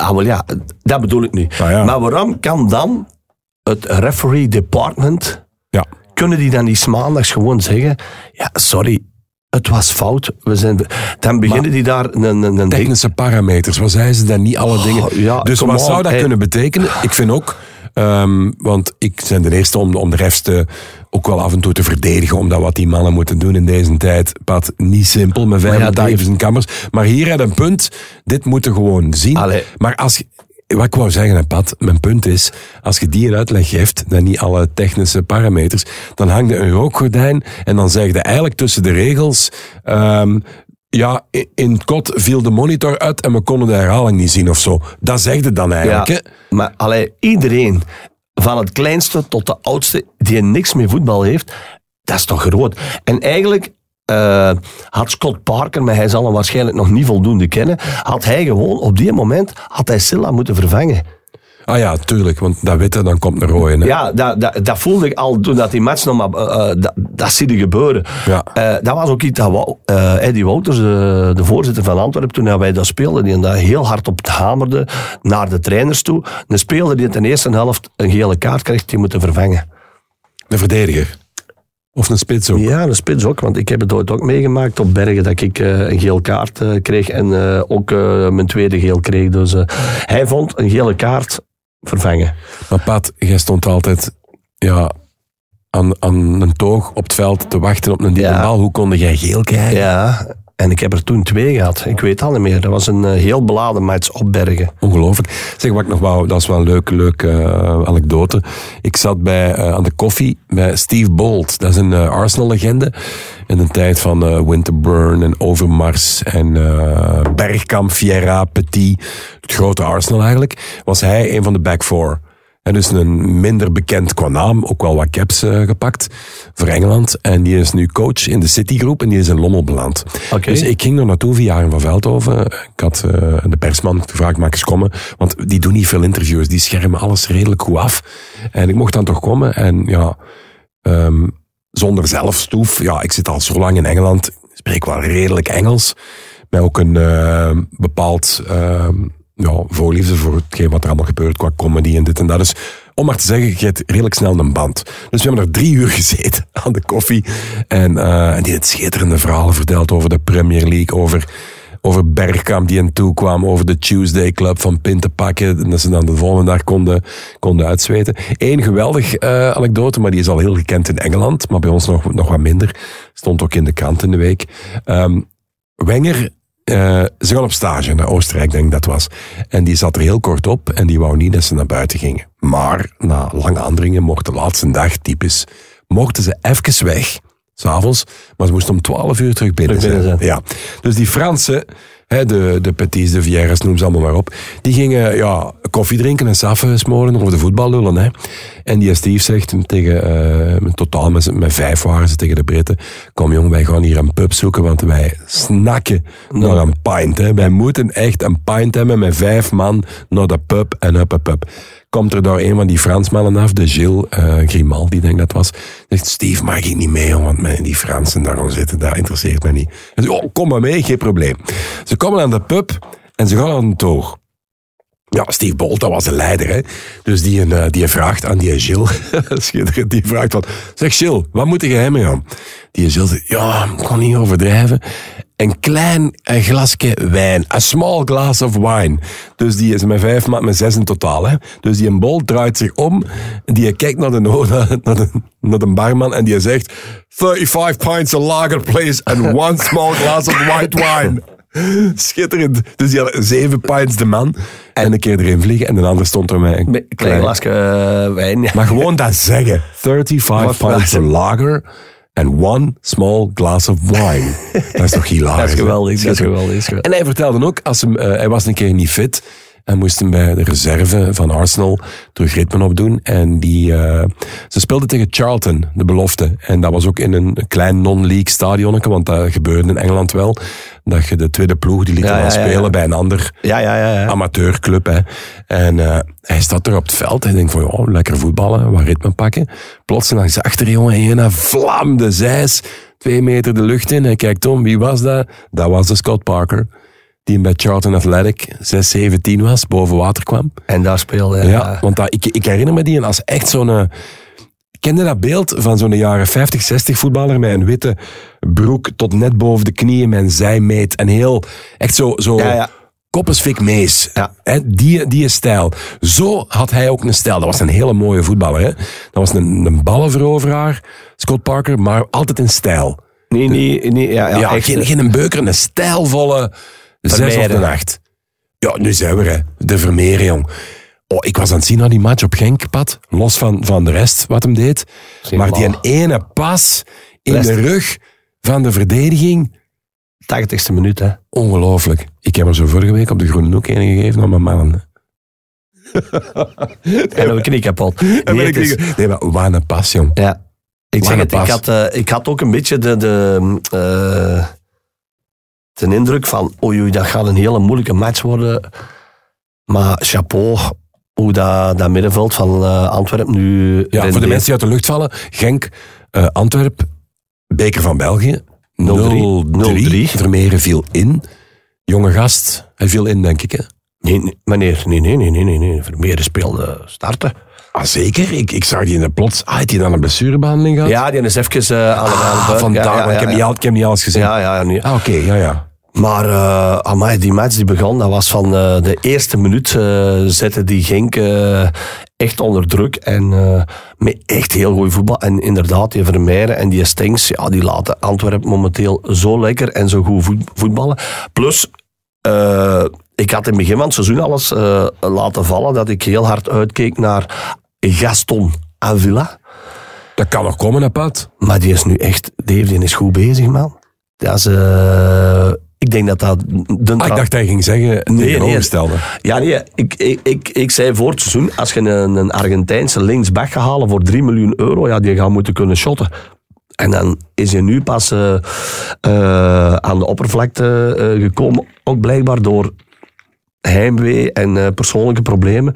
Ja, wel ja, dat bedoel ik nu. Ah, ja. Maar waarom kan dan het referee department, Ja. kunnen die dan niet maandags gewoon zeggen, ja, sorry, het was fout. We zijn, dan beginnen die daar een, een, een ding. Technische parameters, wat zeiden ze dan niet alle dingen? Oh, ja, dus wat on, zou dat hey. kunnen betekenen? Ik vind ook, ehm, want ik ben de eerste om, om de refs ook wel af en toe te verdedigen, omdat wat die mannen moeten doen in deze tijd, Pat, niet simpel, met vijf ja, divers en kammers. Maar hier had een punt, dit moeten we gewoon zien. Allee. Maar als je- wat ik wou zeggen, Pat, mijn punt is, als je die een uitleg geeft, dan niet alle technische parameters, dan hangt er een rookgordijn en dan zeg je eigenlijk tussen de regels, ehm, ja, in- het kot viel de monitor uit en we konden de herhaling niet zien of zo. Dat zeg je dan eigenlijk, Ja, hè? maar allee, iedereen, van het kleinste tot de oudste, die niks met voetbal heeft, dat is toch groot. En eigenlijk eh, had Scott Parker, maar hij zal hem waarschijnlijk nog niet voldoende kennen, had hij gewoon op die moment, had hij Silla moeten vervangen. Ah ja, tuurlijk, want dat witte, dan komt een rode. Hè? Ja, dat, dat, dat voelde ik al toen dat die match nog maar... eh, eh, dat, dat zie je gebeuren. Ja. Eh, dat was ook iets dat eh, Eddie Wouters, de, de voorzitter van Antwerpen, toen wij dat speelden, die daar heel hard op het hamerde naar de trainers toe. Een speler die in de eerste helft een gele kaart krijgt, die moeten vervangen. De verdediger. Of een spits ook. Ja, een spits ook, want ik heb het ooit ook meegemaakt op Bergen dat ik een geel kaart kreeg en ook mijn tweede geel kreeg. Dus hij vond een gele kaart vervangen. Maar Pat, jij stond altijd ja, aan, aan een toog op het veld te wachten op een diepe Ja. Hoe konde jij geel krijgen? Ja, en ik heb er toen twee gehad. Ik weet al niet meer. Dat was een eh, heel beladen match op Bergen. Ongelooflijk. Zeg, wat ik nog wou, dat is wel een leuke, leuke eh, anekdote. Ik zat bij, eh, aan de koffie bij Steve Bolt. Dat is een Arsenal-legende. In de tijd van Winterburn en Overmars en Bergkamp, Vieira, Petit. Het grote Arsenal eigenlijk. Was hij een van de back four. En dus een minder bekend qua naam, ook wel wat caps eh, gepakt voor Engeland. En die is nu coach in de Citygroep en die is in Lommel beland. Dus ik ging er naartoe via Jaren van Veldhoven. Ik had eh, de persman gevraagd, mag ik eens komen? Want die doen niet veel interviews, die schermen alles redelijk goed af. En ik mocht dan toch komen en ja, ehm, zonder zelfstoef. Ja, ik zit al zo lang in Engeland, ik spreek wel redelijk Engels. Met ook een eh, bepaald ehm, ja, voorliefde voor hetgeen wat er allemaal gebeurt qua comedy en dit en dat. Dus om maar te zeggen, je hebt redelijk snel een band. Dus we hebben er drie uur <laughs> gezeten aan de koffie. En, eh, en die het schitterende verhalen verteld over de Premier League, over, over Bergkamp die aan toe kwam, over de Tuesday Club van Pin te pakken. En dat ze dan de volgende dag konden, konden uitzweten. Eén geweldig eh, anekdote, maar die is al heel gekend in Engeland, maar bij ons nog, nog wat minder. Stond ook in de krant in de week. Ehm, Wenger eh, ze gaan op stage naar Oostenrijk, denk ik dat was. En die zat er heel kort op en die wou niet dat ze naar buiten gingen. Maar na lange aandringen mocht de laatste dag, typisch, mochten ze even weg, s'avonds, maar ze moesten om 12 uur terug binnen, Terug binnen zijn. Ja. Dus die Fransen, de, de Petits, de Vieres, noem ze allemaal maar op, die gingen ja, koffie drinken en saffen smoren over de voetbal lullen. Hè. En die Steve zegt tegen, met totaal met, met vijf waren ze tegen de Britten, kom jong, wij gaan hier een pub zoeken, want wij snakken naar een pint. Hè. Wij moeten echt een pint hebben met vijf man naar de pub en up, up, up. Komt er daar een van die Fransmannen af, de Gilles eh Grimaldi, denk ik dat was. Zegt, Steve, mag ik niet mee, want mij die Fransen daar gaan zitten, dat interesseert mij niet. Zegt, oh, kom maar mee, geen probleem. Ze komen aan de pub en ze gaan aan een toog. Ja, Steve Bolt, dat was de leider. Hè? Dus die, een, eh, die vraagt aan die Gilles, <laughs> die vraagt van, zeg Gilles, wat moet je hebben, joh? Die Gilles zegt, ja, ik kan niet overdrijven. Een klein eh, glasje wijn, a small glass of wine. Dus die is met vijf, maar met zes in totaal. Hè? Dus die een Bolt draait zich om, die kijkt <laughs> naar de, naar de, naar de barman en die zegt, 35 pints of lager, please, and one small glass of white wine. <laughs> Schitterend. Dus die had zeven pints de man. En een keer erin vliegen. En de ander stond er met een een klein glasje eh, wijn. Maar gewoon dat zeggen. <laughs> 35 Wat pints of lager. And one small glass of wine. <laughs> Dat is toch hilarisch. Dat is geweldig, dat is geweldig, dat is geweldig. En hij vertelde ook, als hem, eh, hij was een keer niet fit. En moest hem bij de reserve van Arsenal terug ritme opdoen. En die, eh, ze speelden tegen Charlton, de belofte. En dat was ook in een klein non-league stadionnetje, want dat gebeurde in Engeland wel. Dat je de tweede ploeg, die liet Ja, spelen ja. bij een ander amateurclub. Hè. En eh, hij staat er op het veld. Hij denkt van, oh, lekker voetballen, wat ritme pakken. Plots langs achter, jongen, een vlam de zeis. Twee meter de lucht in. Hij kijkt om, wie was dat? Dat was de Scott Parker. Die bij Charlton Athletic 6, 7, 10 was, boven water kwam. En daar speelde hij. Ja, want dat, ik, ik herinner me die als echt zo'n... eh, Kende dat beeld van zo'n jaren 50, 60 voetballer met een witte broek tot net boven de knieën met een zijmeet en heel, echt zo, zo Ja, ja. Koppensvik Mees. Ja. Die, die stijl. Zo had hij ook een stijl. Dat was een hele mooie voetballer. Hè? Dat was een, een ballenveroveraar, Scott Parker, maar altijd in stijl. Nee, nee, nee. Ja, ja, geen, geen een beuker, een stijlvolle zes of een acht. Ja, nu zijn we er. De Vermeer, jong. Oh, ik was aan het zien naar die match op Genk, Pat. Los van, van de rest wat hem deed. Maar die een ene pas in Rest. de rug van de verdediging. 80ste minuut, hè. Ongelooflijk. Ik heb er zo vorige week op de Groene Hoek een gegeven aan mijn mannen. En dan knie kapot. Nee, is- maar wat een pas, jong. Ja. Ik zeg een het, ik had, eh, ik had ook een beetje de, de, eh, de indruk van, oei, oei, dat gaat een hele moeilijke match worden. Maar chapeau, hoe dat, dat middenveld van eh, Antwerpen nu... Ja, voor de mensen die uit de lucht vallen. Genk, eh Antwerp, Beker van België. 0-3. 0-3. Vermeeren viel in. Jonge gast, hij viel in, denk ik. Hè? Nee, nee, meneer, nee, nee, nee, nee, nee, nee. Vermeer speelde starten. Ah, zeker. Ik, ik zag die in de plots. Ah, heeft hij dan een blessurebehandeling gehad? Ja, die is even eh, aan de Ah, buiten. vandaar. Ja, ja, maar ik, heb ja, niet, al- ik heb niet alles gezien. ja, ja, nee. Ah, oké. ja, ja. Maar uh, amai, die match die begon, dat was van eh, de eerste minuut uh, zette die Genk uh, echt onder druk. En uh, met echt heel goed voetbal. En inderdaad, die Vermeijeren en die Stengs, ja, die laten Antwerpen momenteel zo lekker en zo goed voet- voetballen. Plus, uh, ik had in het begin van het seizoen alles uh, laten vallen dat ik heel hard uitkeek naar Gaston Avila. Dat kan nog komen, hè, Pat. Maar die is nu echt, Dave, die is goed bezig, man. Dat is, uh, ik denk dat dat... De ah, ik dacht dat je ging zeggen Nee, tegenovergestelde. Ja, nee, ik, ik, ik, ik zei voor het seizoen, als je een, een Argentijnse linksback gaat halen voor 3 miljoen euro, ja, die gaat moeten kunnen shotten. En dan is hij nu pas uh, uh, aan de oppervlakte uh, gekomen, ook blijkbaar door heimwee en persoonlijke problemen.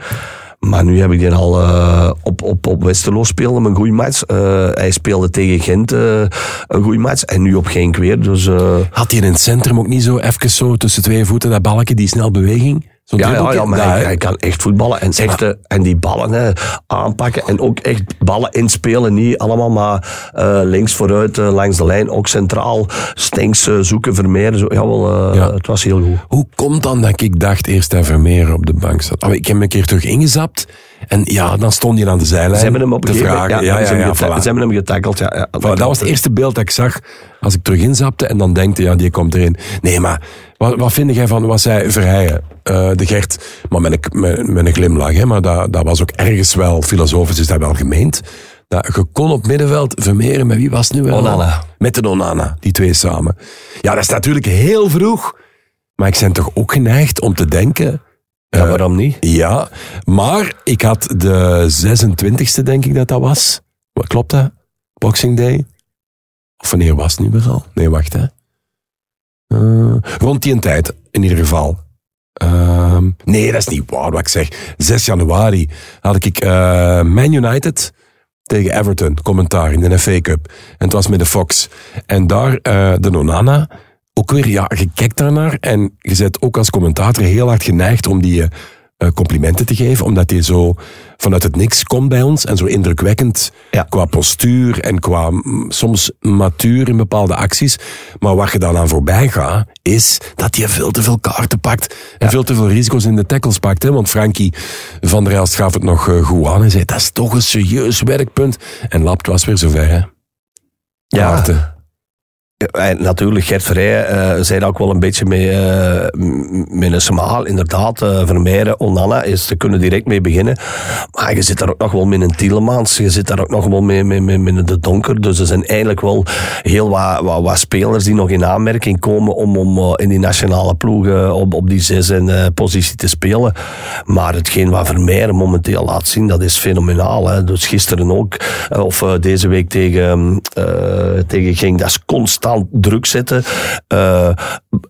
Maar nu heb ik die al uh, op, op, op Westerlo speelde een goede match. Uh, hij speelde tegen Gent uh, een goede match. En nu op Genk weer. Dus, Had hij in het centrum ook niet zo even zo tussen twee voeten dat balkje, die snel beweging? Ja, ja, ja, maar hij, hij, kan echt voetballen. En, echte, en die ballen hè, aanpakken. En ook echt ballen inspelen. Niet allemaal maar uh, links vooruit, uh, langs de lijn. Ook centraal. Stenks uh, zoeken, Vermeer. Zo. Jawel, ja. het was heel goed. Hoe komt dan dat ik dacht eerst dat Vermeer op de bank zat? Oh, ik heb hem een keer terug ingezapt. En ja, dan stond hij aan de zijlijn. Ze hebben hem op. Ja, ja, ja, ze, ja, hebben voilà. ze hebben hem getackeld. Ja, dat was het eerste beeld dat ik zag als ik terug inzapte en dan denkte, ja, die komt erin. Nee, maar wat, wat vind jij van wat zij Verheijen, uh, de Gert, maar met een, met, met een glimlach, hè, maar dat, dat was ook ergens wel, filosofisch is dat wel gemeend. Dat je kon op middenveld vermeren met wie was het nu wel? Onana. Met de Onana, die twee samen. Ja, dat is natuurlijk heel vroeg, maar ik ben toch ook geneigd om te denken... Ja, eh, waarom niet? ja, maar ik had de 26e, denk ik dat dat was. Wat klopt dat? Boxing Day? Of wanneer was het nu weer? Nee, wacht hè. Eh, rond die tijd, in ieder geval. Ehm, nee, dat is niet waar wat ik zeg. 6 januari had ik eh Man United tegen Everton, commentaar in de FA Cup. En het was met de Fox. En daar eh, de Nonana, ook weer, ja, je kijkt daarnaar en je bent ook als commentator heel hard geneigd om die complimenten te geven, omdat hij zo vanuit het niks komt bij ons en zo indrukwekkend Ja. qua postuur en qua mm, soms matuur in bepaalde acties. Maar waar je dan aan voorbij gaat, is dat hij veel te veel kaarten pakt en veel te veel risico's in de tackles pakt. Hè? Want Frankie van der Elst gaf het nog eh, goed aan en zei, dat is toch een serieus werkpunt. En Lapt was weer zover, hè. Ja. Kaarten. En natuurlijk, Gert Verrij eh zei ook wel een beetje mee, eh, m- met een smaal. Inderdaad, eh Vermeijeren, Onana, is, ze kunnen direct mee beginnen. Maar je zit daar ook nog wel met een Tielemans, je zit daar ook nog wel mee met, met, met de Donker. Dus er zijn eigenlijk wel heel wat, wat, wat spelers die nog in aanmerking komen om, om eh, in die nationale ploegen op, op die zes en eh, positie te spelen. Maar hetgeen wat Vermeijeren momenteel laat zien, dat is fenomenaal. Hè. Dus gisteren ook, eh, of eh, deze week tegen, eh tegen Genk, dat is constant druk zetten. eh,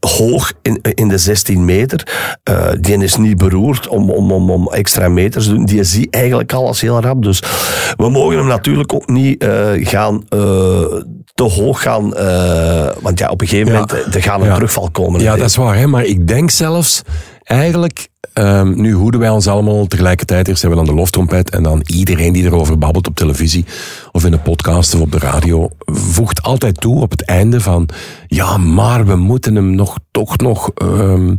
hoog in, in de 16 meter. Eh, die is niet beroerd om, om, om, om extra meters te doen. Die zie eigenlijk alles heel rap. Dus we mogen hem natuurlijk ook niet eh, gaan te hoog gaan. want ja, op een gegeven Ja. moment er gaat een Ja. terugval komen. Ja, dat is waar. Hè? Maar ik denk zelfs, eigenlijk, ehm, nu hoeden wij ons allemaal tegelijkertijd. Eerst hebben we dan de loftrompet en dan iedereen die erover babbelt op televisie of in een podcast of op de radio, voegt altijd toe op het einde van, ja, maar we moeten hem nog, toch nog ehm,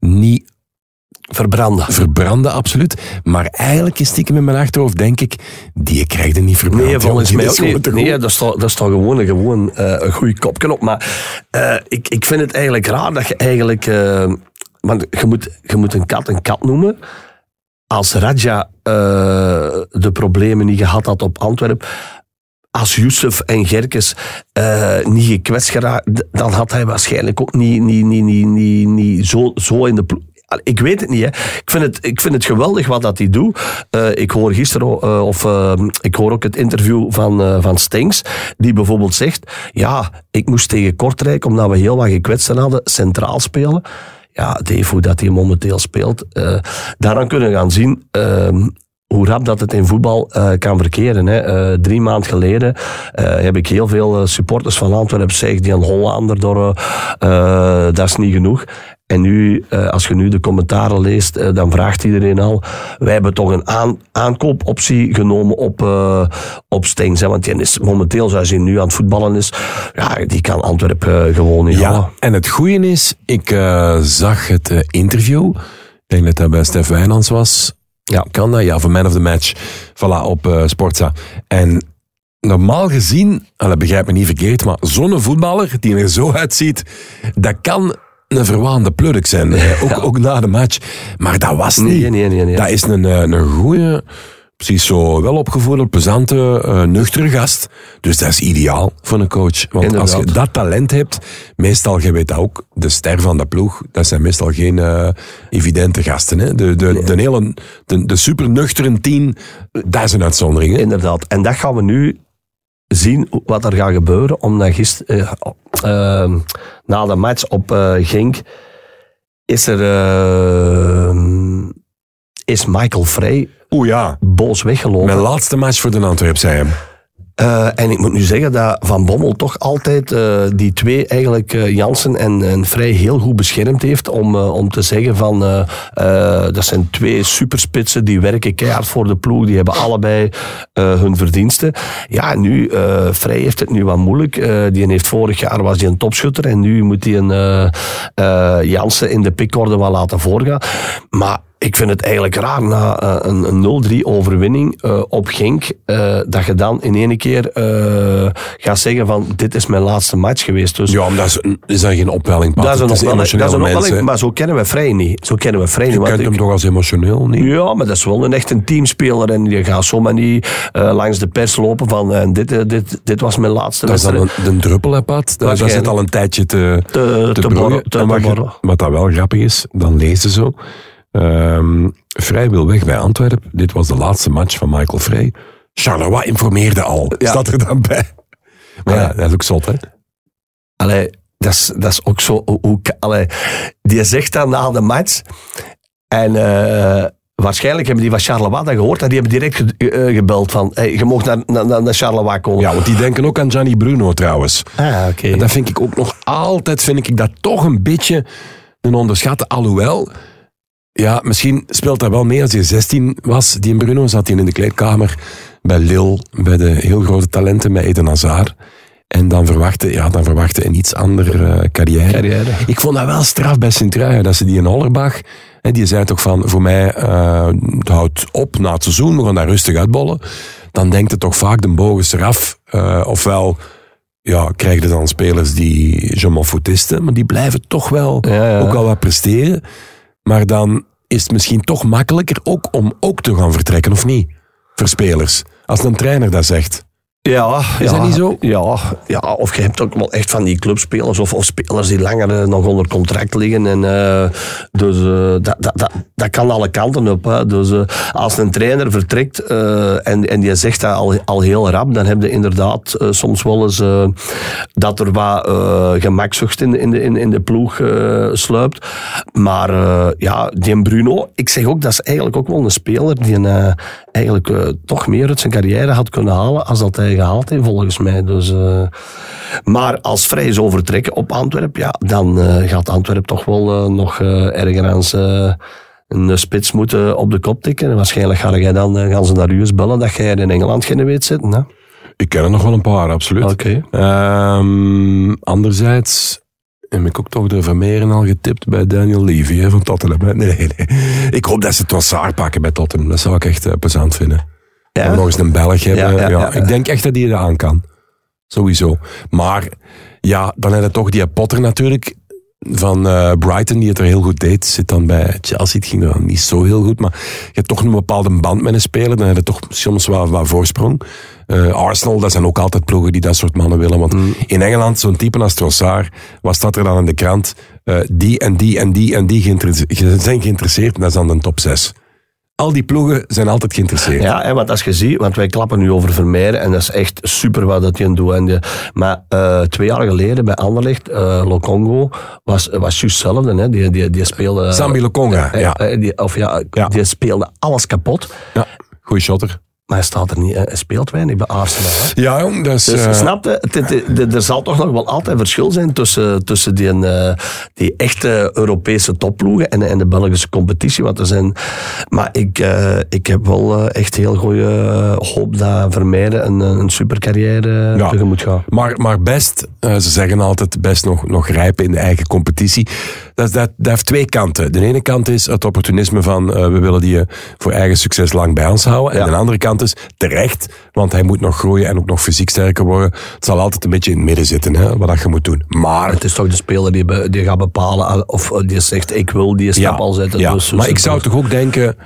niet Verbranden. verbranden, absoluut. Maar eigenlijk is stiekem in mijn achterhoofd, denk ik, die krijg je niet verbrand. Nee, volgens mij ook niet. gewoon Nee, dat is toch, dat is toch gewoon, een- gewoon eh, een goede kopje op. Maar eh, ik, ik vind het eigenlijk raar dat je eigenlijk... eh, want je moet, je moet een kat een kat noemen. Als Raja eh, de problemen niet gehad had op Antwerpen... Als Youssef en Gerkes eh, niet gekwetst geraakt, dan had hij waarschijnlijk ook niet, niet, niet, niet, niet, niet zo, zo in de Ik weet het niet. Hè. Ik, vind het, ik vind het geweldig wat dat hij doet. Eh, ik hoor gisteren, of ik hoor ook het interview van, van Stengs, die bijvoorbeeld zegt, ja, ik moest tegen Kortrijk, omdat we heel wat gekwetsten hadden, centraal spelen. Ja, hoe dat hij momenteel speelt. eh daaraan kunnen we gaan zien ehm, hoe rap dat het in voetbal eh, kan verkeren. Hè. Eh, drie maanden geleden heb ik heel veel supporters van Antwerpen zeggen die een Hollander door, dat is niet genoeg. En nu, eh, als je nu de commentaren leest, eh, dan vraagt iedereen al, wij hebben toch een aan, aankoopoptie genomen op, eh op Stengs. Hè, want die is momenteel, zoals hij nu aan het voetballen is, ja, die kan Antwerpen gewoon niet Ja, houden. en het goede is, ik zag het interview. Ik denk dat dat bij Stef Wijnands was. Ja, kan dat? Ja, voor Man of the Match. Voilà, op Sportza. En normaal gezien, en dat begrijp me niet verkeerd, maar zo'n voetballer die er zo uitziet, dat kan een verwaande plurk zijn. eh, <laughs> ook, ook na de match. Maar dat was niet. Nee, nee, nee, nee. Dat is een, eh, een goede, precies zo wel opgevoerde, plezante, eh, nuchtere gast. Dus dat is ideaal voor een coach. Want als je Inderdaad. dat talent hebt, meestal, je weet dat ook, de ster van de ploeg, dat zijn meestal geen eh, evidente gasten. Hè? De, de, de, hele, de, de super nuchtere tien, dat is een uitzondering. Hè? Inderdaad. En dat gaan we nu zien wat er gaat gebeuren. Omdat gisteren, eh, eh, na de match op eh, Genk, is er eh, is Michael Frey Oeh ja, boos weggelopen. mijn laatste match voor de Antwerp, zei hem. Eh, en ik moet nu zeggen dat Van Bommel toch altijd eh, die twee, eigenlijk eh, Jansen en, Vrij, heel goed beschermd heeft. Om, om te zeggen van, dat zijn twee superspitsen, die werken keihard voor de ploeg. Die hebben allebei hun verdiensten. Ja, nu, Vrij heeft het nu wat moeilijk. Die heeft vorig jaar was hij een topschutter. En nu moet hij een Jansen in de pickorde wel laten voorgaan. Maar ik vind het eigenlijk raar na eh, een, een 0-3 overwinning eh, op Genk, eh, dat je dan in één keer gaat zeggen van dit is mijn laatste match geweest. Dus Ja, maar dat is, is dat geen opwelling, Pat? dat is een opwelling, dat is een opwelling, maar zo kennen we Vrij niet. Zo kennen we Vrij niet. Je kent hem ik- toch als emotioneel, niet? ja, maar dat is wel een echt een teamspeler en je gaat zomaar niet langs de pers lopen van dit, dit, dit was mijn laatste Dat is dan een, een druppel, hè, Pat? Dat, dat zit al een tijdje te, Te- te broeien. borrelen, te En wat, dat wel grappig is, dan lees je zo. Ehm, Vrij wil weg bij Antwerpen. Dit was de laatste match van Michael Vrij. Charleroi informeerde al. Ja. Staat er dan bij. Maar ja, dat is ook zot, hè? Allee, dat is, dat is ook zo. Hoe, allee, die zegt dan na de match. En eh, waarschijnlijk hebben die van Charleroi dat gehoord. En die hebben direct ge- eh, gebeld van. Hey, je mag naar, naar, naar Charleroi komen. Ja, want die denken ook aan Gianni Bruno trouwens. Ah, oké. En dat vind ik ook nog altijd, vind ik dat toch een beetje een onderschatte. Alhoewel, ja, misschien speelt dat wel mee als hij 16 was. Die in Bruno zat hij in de kleedkamer bij Lille, bij de heel grote talenten, met Eden Hazard. En dan verwachtte, ja, dan verwachtte een iets andere eh, carrière. Carrière. Ik vond dat wel straf bij Sint-Truijen, dat ze die in Hollerbach, hè, die zei toch van, voor mij, eh, het houdt op na het seizoen, we gaan daar rustig uitbollen. Dan denkt het toch vaak de bogen is eraf. Eh, ofwel, ja, krijg je dan spelers die je m'en foutisten, maar die blijven toch wel Ja, ja. ook wel wat presteren. Maar dan is het misschien toch makkelijker ook om ook te gaan vertrekken, of niet? Voor spelers. Als een trainer dat zegt. Ja, Is ja, dat niet zo? Ja, ja, of je hebt ook wel echt van die clubspelers of, of spelers die langer eh, nog onder contract liggen. En, eh, dus eh, dat, dat, dat, dat kan alle kanten op. Hè. Dus als een trainer vertrekt en, en die zegt dat al, al heel rap, dan heb je inderdaad soms wel eens dat er wat gemakzucht in, de- in, de, in, in de ploeg sluipt. Maar ja, die Bruno, ik zeg ook, dat is eigenlijk ook wel een speler die eh, eigenlijk toch meer uit zijn carrière had kunnen halen als dat hij gehaald heeft, volgens mij. Dus, eh, maar als Vrij zou vertrekken op Antwerpen, ja, dan eh, gaat Antwerpen toch wel eh, nog eh, ergens eh, een spits moeten op de kop tikken. En waarschijnlijk ga jij dan, eh, gaan ze naar u eens bellen dat jij in Engeland geen weet zitten. Hè? Ik ken er nog wel een paar, absoluut. Oké. Ehm, anderzijds heb ik ook toch de Vermeeren al getipt bij Daniel Levy hè, van Tottenham. hè. Nee, nee, nee. Ik hoop dat ze het wel saar pakken bij Tottenham. Dat zou ik echt uh, plezant vinden. Ja? Nog eens een Belg hebben. Ja. Ik denk echt dat hij dat aan kan. Sowieso. Maar ja, dan heb je toch die Potter natuurlijk van eh, Brighton, die het er heel goed deed. Zit dan bij Chelsea, het ging er dan niet zo heel goed. Maar je hebt toch een bepaalde band met een speler. Dan heb je toch soms wel wat voorsprong. Eh, Arsenal, dat zijn ook altijd ploegen die dat soort mannen willen. Want in Engeland, zo'n type als Trossard, wat staat er dan in de krant? Eh, die en die en die en die zijn geïnteresseerd. En dat is dan de top 6. Al die ploegen zijn altijd geïnteresseerd. Ja, en want als je ziet, want wij klappen nu over Vermeeren en dat is echt super wat dat hij doet. En die- maar eh, twee jaar geleden bij Anderlecht, eh Lokongo, was, was juist hetzelfde. Hè? Die, die, die speelde... Sambi Lokonga, eh, ja. eh, die, of ja, Ja. die speelde alles kapot. Ja, goeie shotter. Maar hij staat er niet, hij speelt weinig bij Arsenal. Hè? Ja, jong, dat is... Dus eh, snap je, er zal toch nog wel altijd verschil zijn tussen, tussen die, eh, die echte Europese topploegen en, en de Belgische competitie. Want er zijn, maar ik, eh, ik heb wel eh, echt heel goede hoop dat Vermeijden een, een supercarrière Ja. tegemoet gaat. Maar, maar best, eh, ze zeggen altijd, best nog, nog rijpen in de eigen competitie. Dat, dat, dat heeft twee kanten. De ene kant is het opportunisme van, eh, we willen die eh, voor eigen succes lang bij ons houden. En Ja. de andere kant is terecht, want hij moet nog groeien en ook nog fysiek sterker worden. Het zal altijd een beetje in het midden zitten, hè, wat dat je moet doen. Maar Het is toch de speler die, be- die gaat bepalen of die zegt ik wil die stap al zetten. ja. Dus, maar ik zou toch ook denken,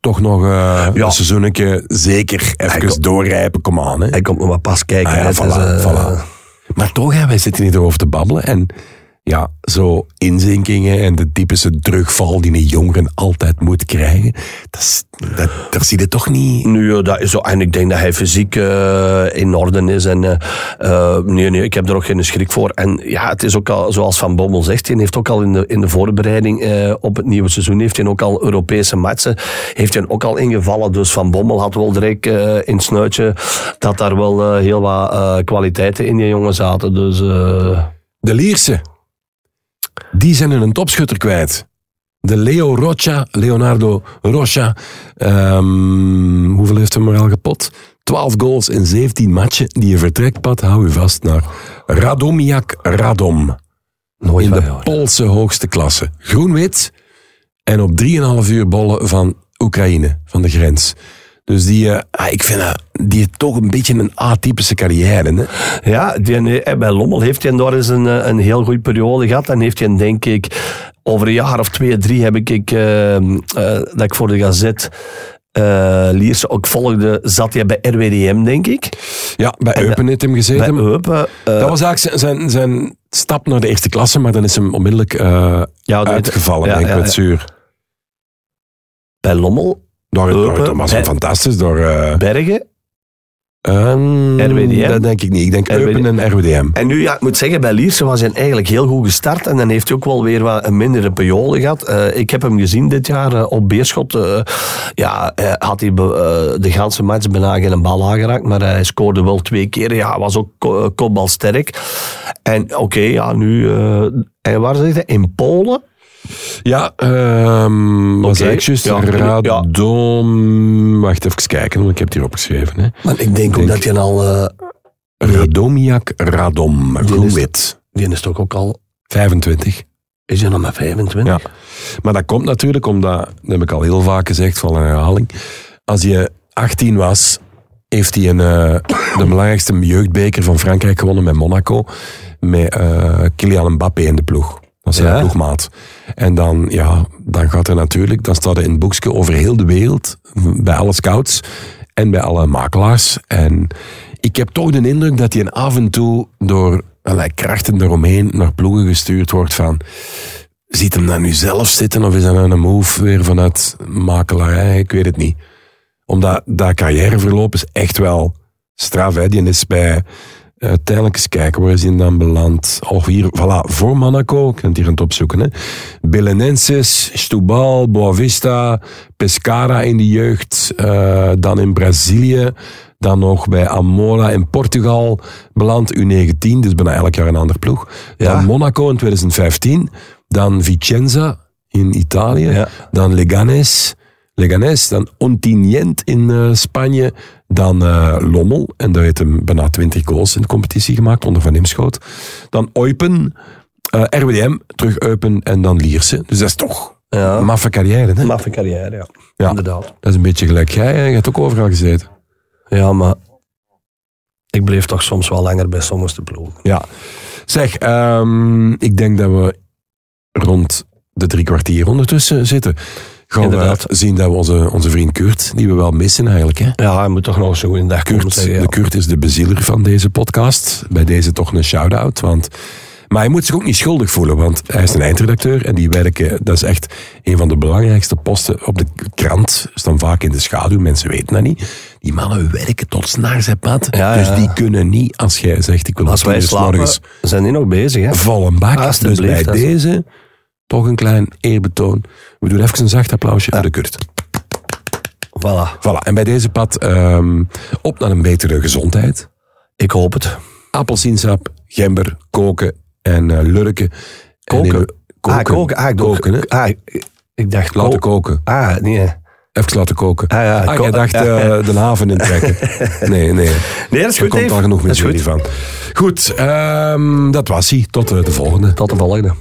toch nog eh een seizoenetje zeker even doorrijpen, kom aan. Hè. Hij komt nog maar pas kijken. Ah ja, is, eh, voilà. Maar toch, hè, wij zitten hier over te babbelen. En ja, zo inzinkingen en de typische terugval die een jongeren altijd moet krijgen. Dat, is, dat, daar zie je toch niet... Nu, eh, dat is zo, en ik denk dat hij fysiek eh, in orde is. En, eh, nee, nee, ik heb er ook geen schrik voor. En ja, het is ook al, zoals Van Bommel zegt, hij heeft ook al in de, in de voorbereiding op het nieuwe seizoen, heeft hij ook al Europese matchen, heeft hij ook al ingevallen. Dus Van Bommel had wel direct in het snuitje dat daar wel heel wat kwaliteiten in die jongen zaten. Dus De Lierse, die zijn hun topschutter kwijt. De Leo Rocha, Leonardo Rocha, ehm, hoeveel heeft hem er al gepot? 12 goals in 17 matchen. Die je vertrekt, Pat, hou u vast, naar Radomiak Radom. nooit in de. Poolse hoogste klasse. Groen-wit. En op 3,5 uur bollen van Oekraïne, van de grens. Dus die, eh, ah, ik vind dat, die toch een beetje een atypische carrière. Hè? Ja, die, eh, bij Lommel heeft hij daar eens een, eh, een heel goede periode gehad. En heeft hij, denk ik, over een jaar of twee, drie heb ik, ik eh, eh, dat ik voor de Gazet eh Lierse ook volgde, zat hij bij RWDM, denk ik. Ja, bij Eupen heeft hem gezeten. Bij Eupen. eh, dat was eigenlijk zijn, zijn, stap naar de eerste klasse, maar dan is hem onmiddellijk eh, ja, uitgevallen, ja, denk ik, ja, met ja. zuur. Bij Lommel, Door, door, dat was fantastisch. Door, eh, Bergen. ehm, RWDM? Dat denk ik niet. Ik denk. Eupen en RWDM. En nu, ja, ik moet zeggen, bij Lierse was hij eigenlijk heel goed gestart. En dan heeft hij ook wel weer wat een mindere periode gehad. Eh, ik heb hem gezien dit jaar eh, op Beerschot. eh, ja, had hij de ganse match bijna geen bal aangeraakt. Maar hij scoorde wel twee keer. Ja, was ook ko- kopbalsterk. En oké, ja, nu... en waar zit hij? In Polen? Ja, zei ik juist? ja, ja. Radom... Wacht even kijken, want ik heb het hier opgeschreven. Hè. Maar ik denk ook dat hij al... eh, Radomiak Radom, Groenwit, die is toch ook al... 25. Is hij nog maar 25? Ja. Maar dat komt natuurlijk omdat, dat heb ik al heel vaak gezegd, van een herhaling. Als je 18 was, heeft hij een, eh, de belangrijkste jeugdbeker van Frankrijk gewonnen met Monaco. Met eh Kylian Mbappé in de ploeg. Dat is Ja. ploegmaat. En dan, ja, dan gaat er natuurlijk, dan staat er in het boekje over heel de wereld, bij alle scouts en bij alle makelaars. En ik heb toch de indruk dat hij af en toe door allerlei krachten eromheen naar ploegen gestuurd wordt van Ziet hem daar nu zelf zitten of is dat nou een move weer vanuit makelarij? Ik weet het niet. Omdat dat carrièreverloop is echt wel straf. Hè? Die is bij, tijdelijk eens kijken, waar is hij dan beland? Oh, hier, voilà, voor Monaco, ik kan het hier aan het opzoeken. Hè? Belenenses, Stubal, Boavista, Pescara in de jeugd, uh, dan in Brazilië, dan nog bij Amola in Portugal beland, U19, dus bijna elk jaar een ander ploeg. Ja. Dan Monaco in 2015, dan Vicenza in Italië, Ja. dan Leganes, Leganes, dan Ontinyent in uh, Spanje, dan uh, Lommel, en daar heeft hem bijna 20 goals in de competitie gemaakt, onder Van Imschoot. Dan Eupen, uh, RWDM, terug Eupen en dan Lierse. Dus dat is toch Ja. een maffe carrière, hè? Maffe carrière, ja. Ja. Inderdaad. Dat is een beetje gelijk jij, hè? je hebt ook overal gezeten. Ja, maar ik bleef toch soms wel langer bij sommige ploegen. Ja. Zeg, um, ik denk dat we rond de drie kwartier ondertussen zitten. Gaan we zien dat we onze, onze vriend Kurt, die we wel missen eigenlijk. Hè? Ja, hij moet toch nog een goede dag komen Kurt, zeggen. Ja. de Kurt is de bezieler van deze podcast. Bij deze toch een shout-out. Want, maar hij moet zich ook niet schuldig voelen, want hij is een eindredacteur en die werken, dat is echt een van de belangrijkste posten op de krant. Staan vaak in de schaduw, mensen weten dat niet. Die mannen werken tot s'nachts, hè, Pat. Ja, dus ja. die kunnen niet, als jij zegt, ik wil Als wij slapen, zijn die nog bezig, hè? vol een bak. Dus bij deze toch een klein eerbetoon. We doen even een zacht applausje voor de Kurt. Voilà. Voilà, en bij deze pad ehm, op naar een betere gezondheid. Ik hoop het. Appelsiensap, gember, koken en eh, lurken. En Koken? in- koken. Ah, koken. Ah, ik, Koken, ah, ik, dacht Laten koken. Ah, nee. Even laten koken. Ah, ja, ah, jij dacht <laughs> eh, de haven intrekken. Nee, nee. <laughs> Nee, dat is Er goed, komt al genoeg met jullie goed. van. Goed, ehm, dat was hij. Tot eh, de volgende. Tot de volgende.